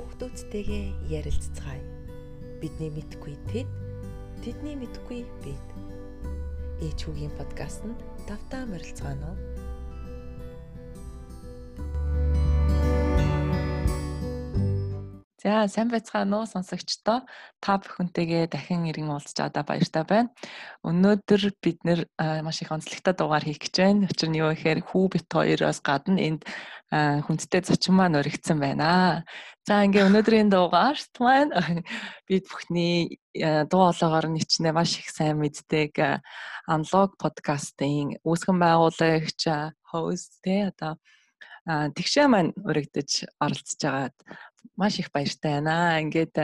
хүүхдүүдтэйгээ ярилцгаая. Бидний мэдгүй тэд, тэдний мэдгүй бид. Ээч хүүгийн подкастт давтаа морилцгаано. За сайн байцгаана уу сонсогчдоо. Та бүхэнтэйгээ дахин иргэн уулзч чадаа баяртай байна. Өнөөдөр бид нэр маш их онцлогтой дугаар хийх гэж байна. Учир нь юу гэхээр хүү бит хоёроос гадна энд хүндтэй зочин маань өргөцсөн байна. За ингээ өнөөдрийн дугаарт маань бид бүхний дуу хоолойгоор ничнээ маш их сайн мэддэг аналог подкастын үүсгэн байгуулагч хост те одоо тэгшээ маань өргөдөж оролцож байгаад маш их баяртай байна. Ингээд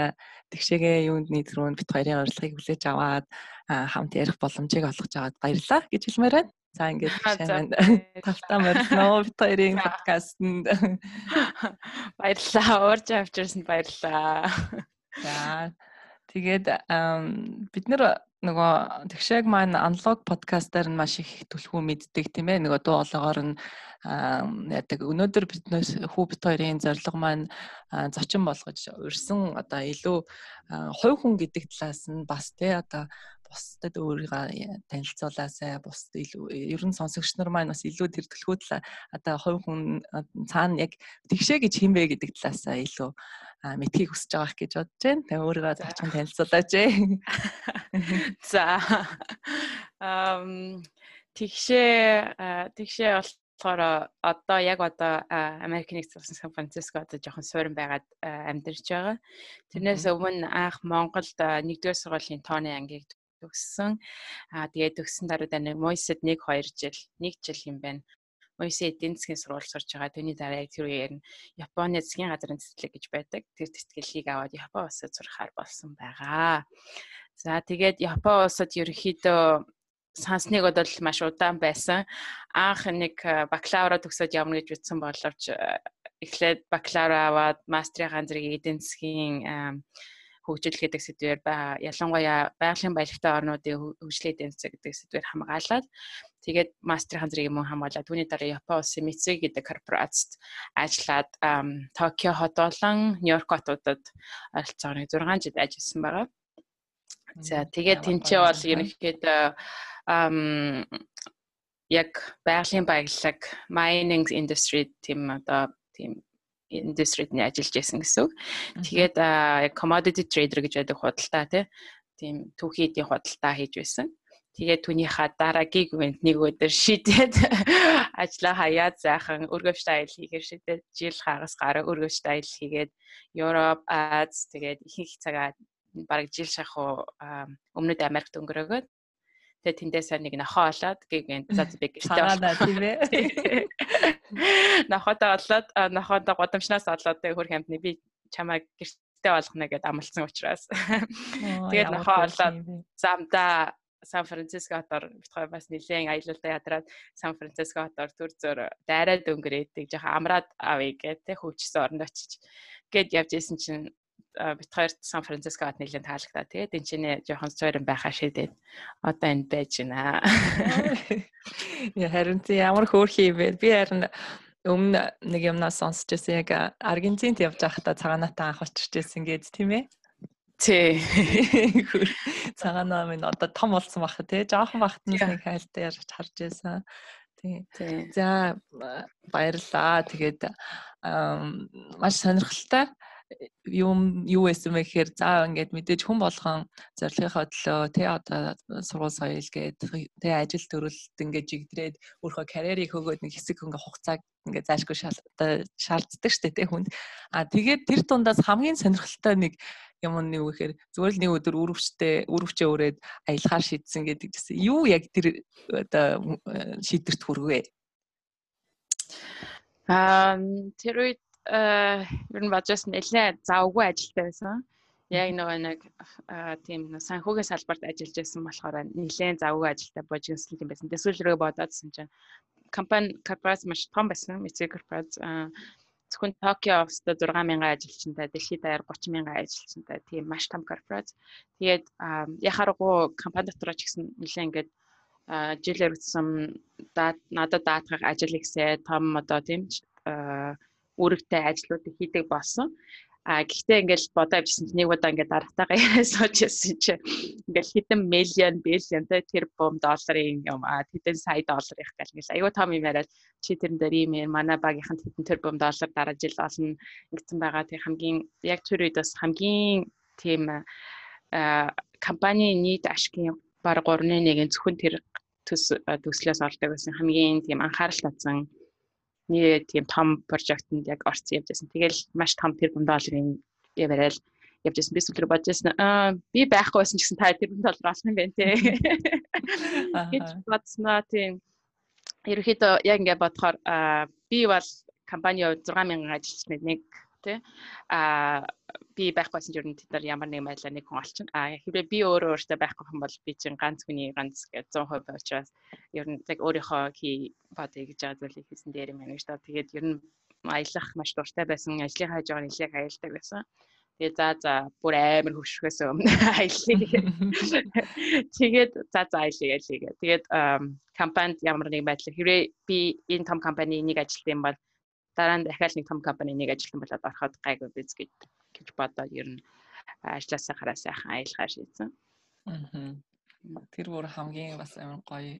тэгшээгээ юунд нийтрүүнд бит хоёрын урилгыг хүлээж аваад хамт ярих боломжийг олгож аваад баярлалаа гэж хэлмээр байна. За ингээд маань тавтаа морилно бит хоёрын подкастт баярлалаа. Уурж авчирсанд баярлалаа. За тэгээд бид нэр нөгөө тэгшээг маань аналог подкастаар нь маш их түлхүү мэддэг тийм ээ. Нөгөө дуу хоолойгоор нь яадаг өнөөдөр биднээс хүү бит хоёрын зорилго маань зочин болгож урьсан одоо илүү хувь хүн гэдэг талаас нь бас тий одоо бусдад өөрийгөө танилцуулаасай бусд илүү ер нь сонсогч нар маань бас илүү тэр төлхөө талаа одоо хувь хүн цаана яг тэгшээ гэж хинбэ гэдэг талаасаа илүү мэдхийг хүсэж байгаах гэж бодож байна. Тэ өөрийгөө зочин танилцуулаач. За. Ам тэгшээ тэгшээ болохоор одоо яг одоо Америкийн нэгдсэн улсын Сан Франциско одоо жоохон суурин байгаад амьдарч байгаа. Тэрнээс өмнө анх Монголд 1-р сургуулийн тооны ангийг төгссөн. Аа тэгээд төгссөн дараа нэг Мойсед 1 2 жил 1 жил юм байна. Мойсе эдийн засгийн сургууль сурч байгаа. Түүний дараа яг тэр үеэр нь Японы засгийн газрын цэцлэг гэж байдаг. Тэр цэцгэлийг аваад Япон улсад сурахаар болсон байгаа. За тэгээд Япон улсад ерөөхдөө сансныг бодвол маш удаан байсан. Анх нэг бакалавра төгсөөд явна гэж бичсэн боловч эхлээд бакалавра аваад мастрын ганцрыг эдийн засгийн хөгжил гэдэг сэдвээр ялангуяа байгалийн баялагтай орнуудын хөгжлийн эдийн засаг гэдэг сэдвээр хамгаалаад тэгээд мастрын зэрэг юм хамгаалаад түүний дараа Япон улсын Mitsui гэдэг корпорацид ажиллаад Токио хот болон Нью-Йорк хотуудад ойролцоогоор 6 жил ажилласан байгаа. За тэгээд тэнцээ бол ерөнхийдөө яг байгалийн баялаг mining industry тийм одоо тийм индустрид нь ажиллаж байсан гэсэн үг. Тэгээд commodity trader гэж байдаг худалдаа тийм түүхийдийн худалдаа хийж байсан. Тэгээд түүнийхээ дараагийн ивент нэг өдөр шийдээд ажлаа хаяад зайхан өргөвчт аялал хийхээр шийдээд жил хагас гараа өргөвчт аялал хийгээд Европ, Аз тэгээд их их цагаа бараг жил шахуу өмнөд Америкт өнгөрөөгөөд тэгээ тэндээсээ нэг нохоо олоод гэгэн за би гэртээ болоо тийм ээ. Нохотой олоод нохотой годамжнаас олоод тэгээ хөр хямдны би чамайг гэртээ болгоно гэдээ амлсан учраас. Тэгээд нохоо олоод замдаа Сан Франциско хотоор битгой бас нэлээд аялалдаа ядраад Сан Франциско хотоор төр зөр дайраад өнгөрөөд тэг жоохон амраад авъя гэх тэ хөвчсөн оронд очиж гээд явж исэн чинь бит хоёрт Сан Франциско хот нэлээд таалагдаа. Тэгээд энэ чинь жоохон цойрон байхаа шийдээд одоо энд байж байна. Яа харин тийм ямар хөөрхий юм бэ? Би харин өмнө нэг юмнаас сонсч байсан яг Аргентинд явж байхдаа цагаанаатай анх очиж байсан гэж тийм ээ. Тий. Цагаанаа минь одоо том болсон бах тий. Жохон бахт нэг хайлтаа ярьж харж байсан. Тий. За баярлаа. Тэгээд маш сонирхолтой юм юу байсан бэ гэхээр за ингээд мэдээж хүн болгон зорилгынхаа төлөө тэ одоо сургууль соёл гээд тэ ажил төрөлд ингээд жигдрээд өөрийнхөө карьерийг хөгөөд нэг хэсэг ингээ хугацааг ингээ заашгүй шаарддаг штэ тэ хүнд. А тэгээд тэр дундаас хамгийн сонирхолтой нэг юм нь юу гэхээр зүгээр л нэг өдөр үрвчтэй үрвчээ өрөөд аялахаар шийдсэн гэдэг гэсэн. Юу яг тэр одоо шийдвэрт хүрвэ Аа тэр үед ер нь бодож нэлээ завгүй ажилтай байсан. Яг нөгөө нэг тийм санхүүгийн салбарт ажиллаж байсан болохоор нэлээд завгүй ажилтай божигсэл юм байсан. Тэсвэр рүү бодоодсэн чинь компани корпорац маш том байсан. Мицэг корпорац зөвхөн Токио офстой 6000 ажилчтай, дэлхийд даяар 30000 ажилчтай тийм маш том корпорац. Тэгээд яхааргүй компани дотор ч гэсэн нэлээд ингээд жилээр үтсэн надад даатгах ажил ихсээ том одоо тийм үүрэгтэй ажлуудыг хийдэг болсон. А гэхдээ ингээл бодоо авчихсан чинь нэг удаа ингээд дараатайгаа сууж яасан чи ингээл хэдэн миллион биллион тэр бом долларын юм а хэдэн сая доллар их гэл ингээл айгүй том юм яриад чи тэрэн дээр ийм манай багийнханд хэдэн тэр бом доллар дараа жил олно ингэсэн байгаа тэг хамгийн яг тэр үед бас хамгийн тийм компани нийт ашигын баг 3.1-ийн зөвхөн тэр төс төслөөс олдог байсан хамгийн тийм анхаарал татсан нэг тийм том прожектод яг орсон явж байсан. Тэгэл маш том тэрбум долларын яваарай л явж байсан. Би сүүлрээ бодож байсан аа би байхгүй байсан гэсэн та тэрбум доллар олох юм байна те. гэж бодсноо тийм. Ерөнхийдөө яг ингээд бодохоор би бол компани 6000 ажилчныг нэг тий. А би байхгүйсэн ч ер нь тэд нар ямар нэг байдлаар нэг хүн олчихно. А хэрвээ би өөрөө өөртөө байхгүй юм бол би чинь ганц хүний ганц гэж 100% учраас ер нь яг өөрийнхөө хий бодъё гэж байгаа зүйлийг хийсэн дээр юм байна гэж та. Тэгээд ер нь аялах маш дуртай байсан. Ажлын хайж байгаа нэлээд аялдаг байсан. Тэгээ за за бүр амар хөвшөхөөс өмнө аяллаа. Тэгээд за за аяллаа гэлээ. Тэгээд компанид ямар нэг байдлаар хэрвээ би энэ том компани нэг ажилт юм бол дараа нь дахиад нэг том компани нэг ажилтан болоод ороход гайгүй биз гэж гэж бодоод ер нь ажилласаа хараа сайхан аялахаар шийдсэн. Аа. Тэр бүр хамгийн бас амар гоё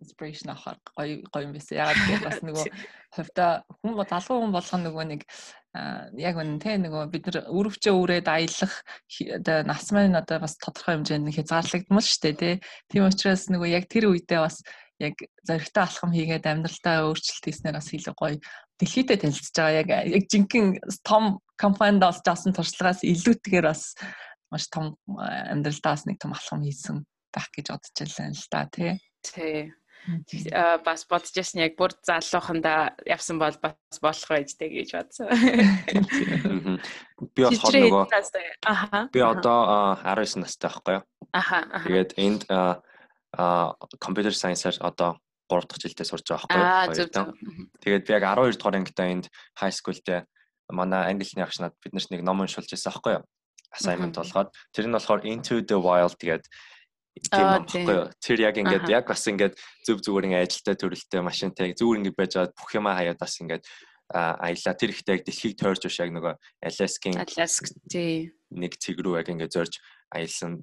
inspiration авах гоё гоё юм байсан. Ягаад гэвэл бас нөгөө хувьда хүн залуу хүн болгоно нөгөө нэг яг үнэн те нөгөө бид нар өрөвчөө үрээд аялах оо нас маань одоо бас тодорхой хэмжээнд хязгаарлагдмал шүү дээ те. Тийм учраас нөгөө яг тэр үедээ бас яг зоригтой алхам хийгээд амьдралдаа өөрчлөлт хийснээр бас илүү гоё дэлхийдээ танилцж байгаа яг яг жинхэнэ том компанид олж авсан туршлагаас илүүтэйгээр бас маш том амьдралдаас нэг том алхам хийсэн байх гэж бодож байна л да тий. Тий. А бас бодож ясна яг бүр залууханда явсан бол бас болох байжтэй гэж бодсон. Би болохоор нөгөө би одоо 19 настай байхгүй юу? Аха. Тэгээд энд компьютер сайенсаар одоо 3 дахь жилдээ сурж байгаа байхгүй юу. Тэгээд би яг 12 дугаар ангитай энд high school дээр манай англи хэлний агш над бид нарт нэг ном уншуулж байсан байхгүй юу. Assignment болгоод тэр нь болохоор Into the Wild тэгээд тийм байхгүй юу. Тэр яг ингээд яг бас ингээд зөв зүгээр ингээд ажилтай төрөлтэй машинтай зүгээр ингээд байж байгаа бүх юмаа хаяад бас ингээд аялаа тэр ихтэй яг дэлхийг тойрж биш яг нөгөө Аляскийн Аляск тий. нэг цэг рүү яг ингээд зорж аялсан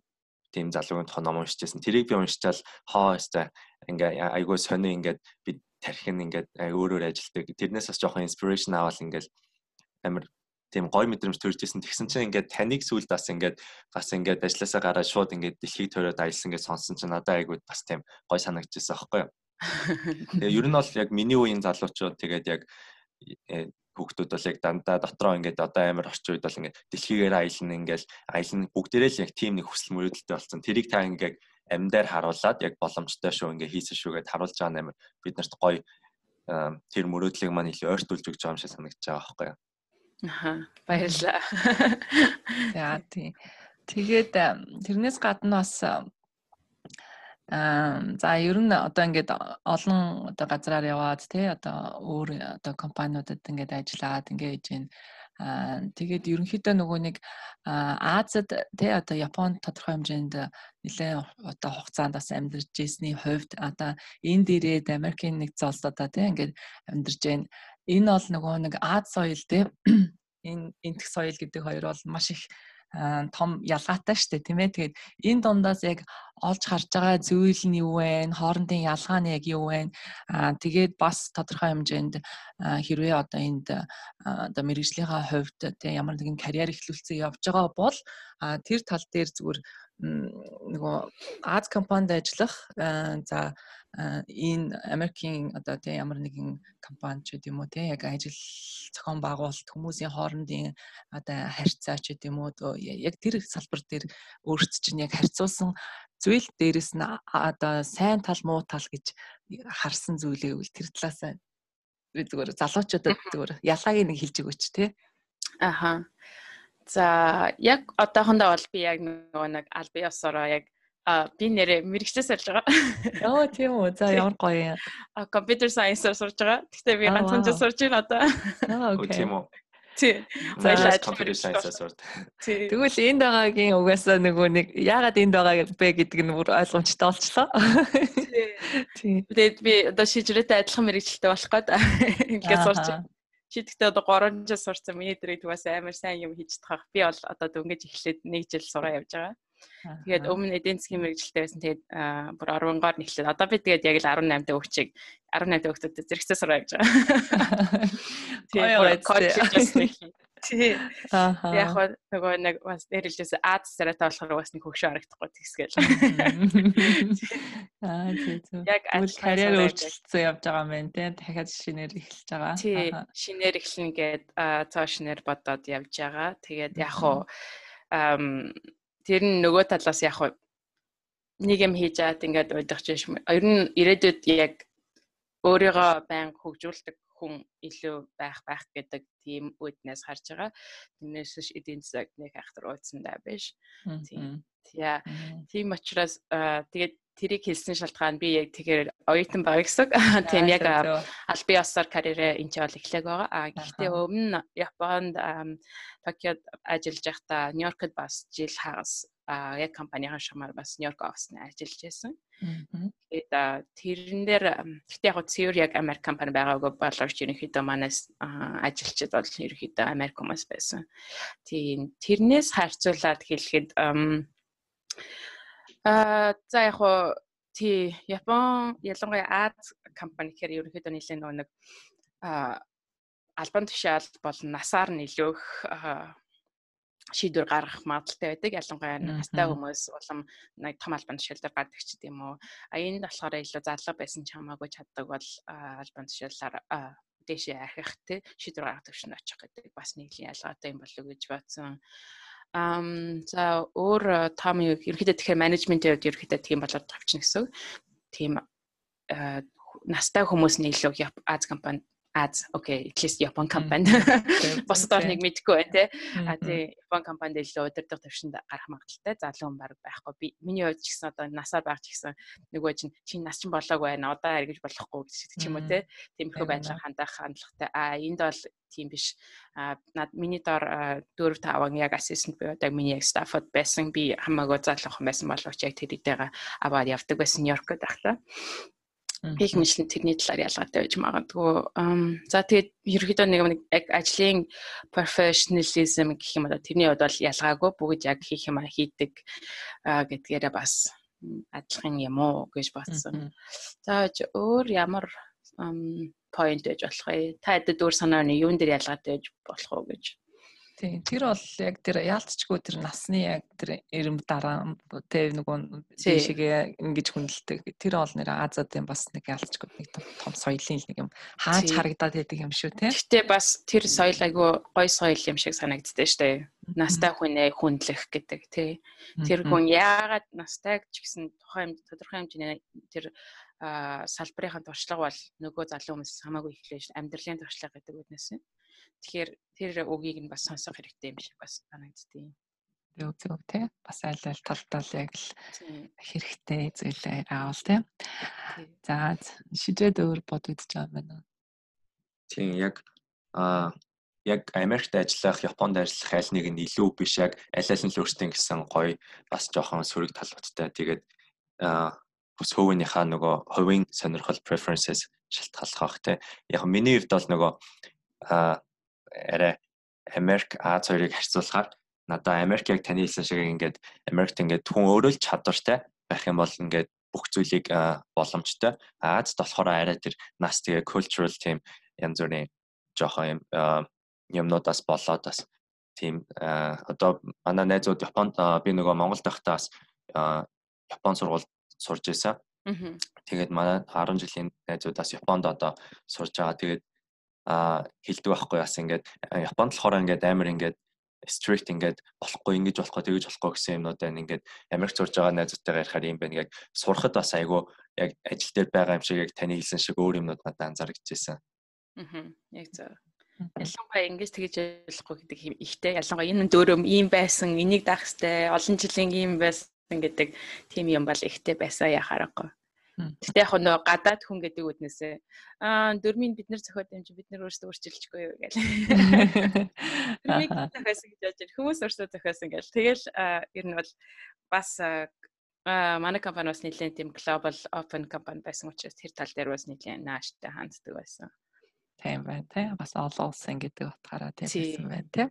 тийм залуугийн тухай ном уншижсэн. Тэрийг би уншичаал хоо өстэй ингээ айгүй сони ингээд би тархин ингээд өөрөөр ажилтдаг. Тэрнээс бас жоохон inspiration аваад ингээд амар тийм гой мэдрэмж төржсэн. Тэгсэн чинь ингээд таныг сүлд бас ингээд бас ингээд ажилласаа гараад шууд ингээд дэлхийг төрөөд аялсан гэж сонсон чинь надад айгүй бас тийм гой санагдчихсан аахгүй юу. Тэгээ ер нь бол яг миний үеийн залуучууд тэгээд яг э, хүүхдүүд бол яг дандаа дотроо ингээд одоо амар орчин үед бол ингээд дэлхийгээр аялна ингээд аялна бүгдээрээ л яг тийм нэг хүсэл мөрөөдөлтэй болсон. Тэрийг та ингээд амьдаар харуулад яг боломжтой шүү ингээд хийсэн шүүгээд харуулж байгаа нээр бид нарт гоё тэр мөрөөдлийг маань илүү ойртуулж өгч байгаа юм шиг санагдаж байгаа байхгүй юу. Аа баярлалаа. За тий. Тэгээд тэрнээс гадна бас за ер нь одоо ингээд олон одоо газраар яваад тий одоо өөр одоо компаниудад ингээд ажиллаад ингээд байна. Аа тэгээд ерөнхийдөө нөгөө нэг Азад тий одоо Японд тодорхой хэмжээнд нэлээд одоо хугацаанд бас амьдарч ирсний хувьд одоо энэ дээрээ Америкийн нэгдсэн улсуудаа тий ингээд амьдарч байна. Энэ бол нөгөө нэг Аз соёл тий энэ энтх соёл гэдэг хоёр бол маш их том ялгаатай шүү дээ тийм ээ. Тэгээд энэ дундаас яг олж харж байгаа зүйл нь юу вэ? Хоорондын ялгаа нь яг юу вэ? Тэгээд бас тодорхой хэмжээнд хэрвээ одоо энд одоо мэрэгжлийнхаа хувьд тийм ямар нэгэн карьер эхлүүлсэн явж байгаа бол тэр тал дээр зүгээр нөгөө Аз компанид ажиллах за энэ Америкийн одоо тийм ямар нэгэн компани ч гэдэм үү тийм яг ажил зохион байгуулалт хүмүүсийн хоорондын одоо харьцаа ч гэдэм үү яг тэр салбар дээр өөрсд чинь яг харьцуулсан зүйл дээрэс нь одоо сайн тал муу тал гэж харсан зүйлээ үл тэр талаас би зүгээр залуучуудад зүгээр ялгааг нэг хэлж өгөөч тий. Аха. За яг одоохондоо бол би яг нөгөө нэг аль бие осороо яг А би нэрээ мэрэгчлээ сольж байгаа. Оо тийм үү. За ямар гоё юм. А компьютер сайенсаар сурж байгаа. Гэхдээ би ганцхан жил сурж байна одоо. Аа окей. Тийм үү. Тий. Баялаа компьютер сайенсаар сурд. Тий. Тэгвэл энд байгаагийн угаасаа нөгөө нэг яагаад энд байгаа бэ гэдэг нь бүр ойлгомжтой болчлоо. Тий. Тэгээд би одоо шижрээтэй адилхан мэрэгчлээ болох гээд ингээд сурч. шийдэхдээ одоо 3 жил сурсан миний дэрэг бас амар сайн юм хийж тахах. Би бол одоо дөнгөж эхлээд 1 жил сураа явж байгаа. Тэгээд өмнө эдийн засгийн мэрэгжилтэй байсан. Тэгээд бүр 10-гаар нэхлээд одоо би тэгээд яг л 18 дэх өгчийг 18 дэх өгтөд зэрэгцээ сураа явж байгаа. Тэгээд хийж байсан. Тий. Яг нөгөө нэг бас нэрэлжээс ад царайтай болохоор бас нэг хөвшөө харагдахгүй тэгсгээл. Аа тий. Яг карьер өөрчлөлтсөн явж байгаа юм байна тий. Дахиад шинээр эхэлж байгаа. Тий. Шинээр эхлэн гээд цоо шинээр бодоод явж байгаа. Тэгээд яг хоо тэр нь нөгөө талаас яг нэг юм хийж аваад ингээд удирч биш. Ер нь ирээдүйд яг өөрийгөө байнга хөгжүүлдэг хүн илүү байх байх гэдэг тийм үүднээс харж байгаа. Тэрнээс ш эдийн засаг нэг айхтар уудсандаа биш. Тийм. Тийм учраас тэгээд тэрийг хэлсэн шалтгаан би яг тэгэхээр оюутан баг гэсэн. Тийм яг аль би осоор карьерээ энэ ч бол эхлэх байгаа. А гэхдээ өмнө Японд Токиод ажиллаж байхдаа Нью-Йоркд бас жил хагас а яг компанийн шамаар бас Нью-Йорк офсны ажиллаж байсан. Тэгээд тэрэн дээр гэхдээ яг цэвэр яг Америк компани байгаагүй боловч ерөнхийдөө манаас ажилчид бол ерөнхийдөө Америк хүмүүс байсан. Тийм тэрнээс харьцуулаад хэлэхэд а за яг хоо тий Япон ялангуяа Аз компани гэхээр ерөнхийдөө нэлээд нэг а албан тушаал бол насаар нөлөөх шийдвэр гаргах магадaltaй байдаг. Ялангуяа настай хүмүүс улам нэг том албан тушаал дээр гардаг ч гэдэм үү. А энэ болохоор илүү зарлага байсан ч хамаагүй чаддаг бол албан тушаалаар дэшээ архих те шийдвэр гаргах төвшөнд очих гэдэг бас нэгэн ялгаатай юм болов уу гэж бодсон. Ам за өөр том юу ерөөхдөө тэгэхээр менежментийн хувьд ерөөхдөө тийм болоод тавьчихна гэсэн. Тийм настай хүмүүс нь илүү Аз компанид аз окей at least Япон компани. Босод орныг мэдгүй бай тээ а тий Япон компанид илүү удирдах төвшөнд гарах магадaltaй залуу хүн баг байхгүй. Би миний хувьд ч гэсэн одоо насаар баг ч гэсэн нөгөө чинь чи нас чинь болоогүй байна одоо эргэж болохгүй ч юм уу тээ тиймэрхүү байдлаар хандах хандлагатай. А энд бол тийм биш. А над миний дор 4 5 яг ассистент буюу одоо миний яг стаффод байсан. Би хамаагүй залуухан байсан боловч яг тэр идэгээ аваад явдаг байсан Нью-Йоркод ахлаа их мэдлэн тэрний талаар ялгаатай байж магадгүй. За тэгээд ерөөхдөө нэг яг ажлын professionalism гэх юм одоо тэрний хувьд бол ялгаагүй бүгд яг хийх юм хийдэг гэдгээрээ бас адилхан юм уу гэж бодсон. За өөр ямар point гэж болох вэ? Та хэдэд өөр санаа нь юун дээр ялгаатай байж болох уу гэж Тийм тэр бол яг тэр яалтчгүй тэр насны яг тэр эрэм дараа тэ нөгөө тийшээ ингэж хүндэлдэг. Тэр бол нэр Азиадын бас нэг яалтчгүй нэг том соёлын нэг юм хааж харагдаад байдаг юм шүү те. Гэтэ бас тэр соёл айгүй гой соёл юм шиг санагддаг штэ. Настай хүнээ хүндлэх гэдэг тий. Тэр хүн яагаад настайг ч гэсэн тухайн тодорхой хэмжээний тэр салбарын туршлага бол нөгөө залуу хүмүүс хамаагүй ихлэж амьдралын туршлага гэдэг үгнээс. Тэгэхээр тэр үгийг нь бас сонсох хэрэгтэй юм шиг бас санагддیں۔ Зөв зөв тий. Бас аль аль талдаа яг л хэрэгтэй зүйлээ аавал тий. За шидэд өөр бодогдож байгаа юм байна? Тийм яг а яг Америкт ажиллах, Японд ажиллах аль нэг нь илүү биш яг аль аль нь л өөртөө гэсэн гоё бас жоохон сөрөг талбартай. Тэгээд а бүс хувийнхаа нөгөө хувийн сонирхол preferences шалтгааллах бах те. Яг миний хувьд бол нөгөө а арай Америк Аз хоёрыг харьцуулахаар надаа Америк яг таны хэлсэн шиг ингээд Америкт ингээд хүн өөрөө л чадвартай байх юм бол ингээд бүх зүйлийг боломжтой. Азад болохоор арай тэр нас тэгээ cultural team янз бүрийн жоохон юм юмнуудаас болоод бас тийм одоо манай найзууд Японд би нөгөө Монголд байхдаа бас Япон сургуульд сурж байсан. Тэгээд манай 10 жилийн найзуудаас Японд одоо сурж байгаа. Тэгээд а хилдэг байхгүй бас ингээд Японд болохоор ингээд амар ингээд strict ингээд болохгүй ингэж болохгүй тэгэж болохгүй гэсэн юмнууд байна ингээд Америк сурж байгаа найзуудтайгаа ярихаар юм байна яг сурахад бас айгүй яг ажил дээр байгаа юм шиг яг таны хэлсэн шиг өөр юмнууд надад анзаарчихжээ. Аа яг зөв. Ялангуяа ингэж тэгэж болохгүй гэдэг ихтэй ялангуяа энэ дөөрөм ийм байсан энийг даах хэвээр олон жилийн ийм байсан гэдэг тийм юм бол ихтэй байсан яхаарахгүй. Гэтэ яг нөө гадаад хүн гэдэг үднээсээ аа дөрмийн бид нар зохиод юм чи бид нар өөрсдөө өөрчилчихгүй юу гээл. Дөрмийг зохиосон гэж яаж хүмүүс өөрсдөө зохиосон гээл. Тэгэл ер нь бол бас манай компани бас нэлээд тийм global open компани байсан учраас тэр тал дээр бас нэлээд нааштай ханддаг байсан. Тийм байна тий. Бас олон улсын гэдэг утгаараа тийм байна тий.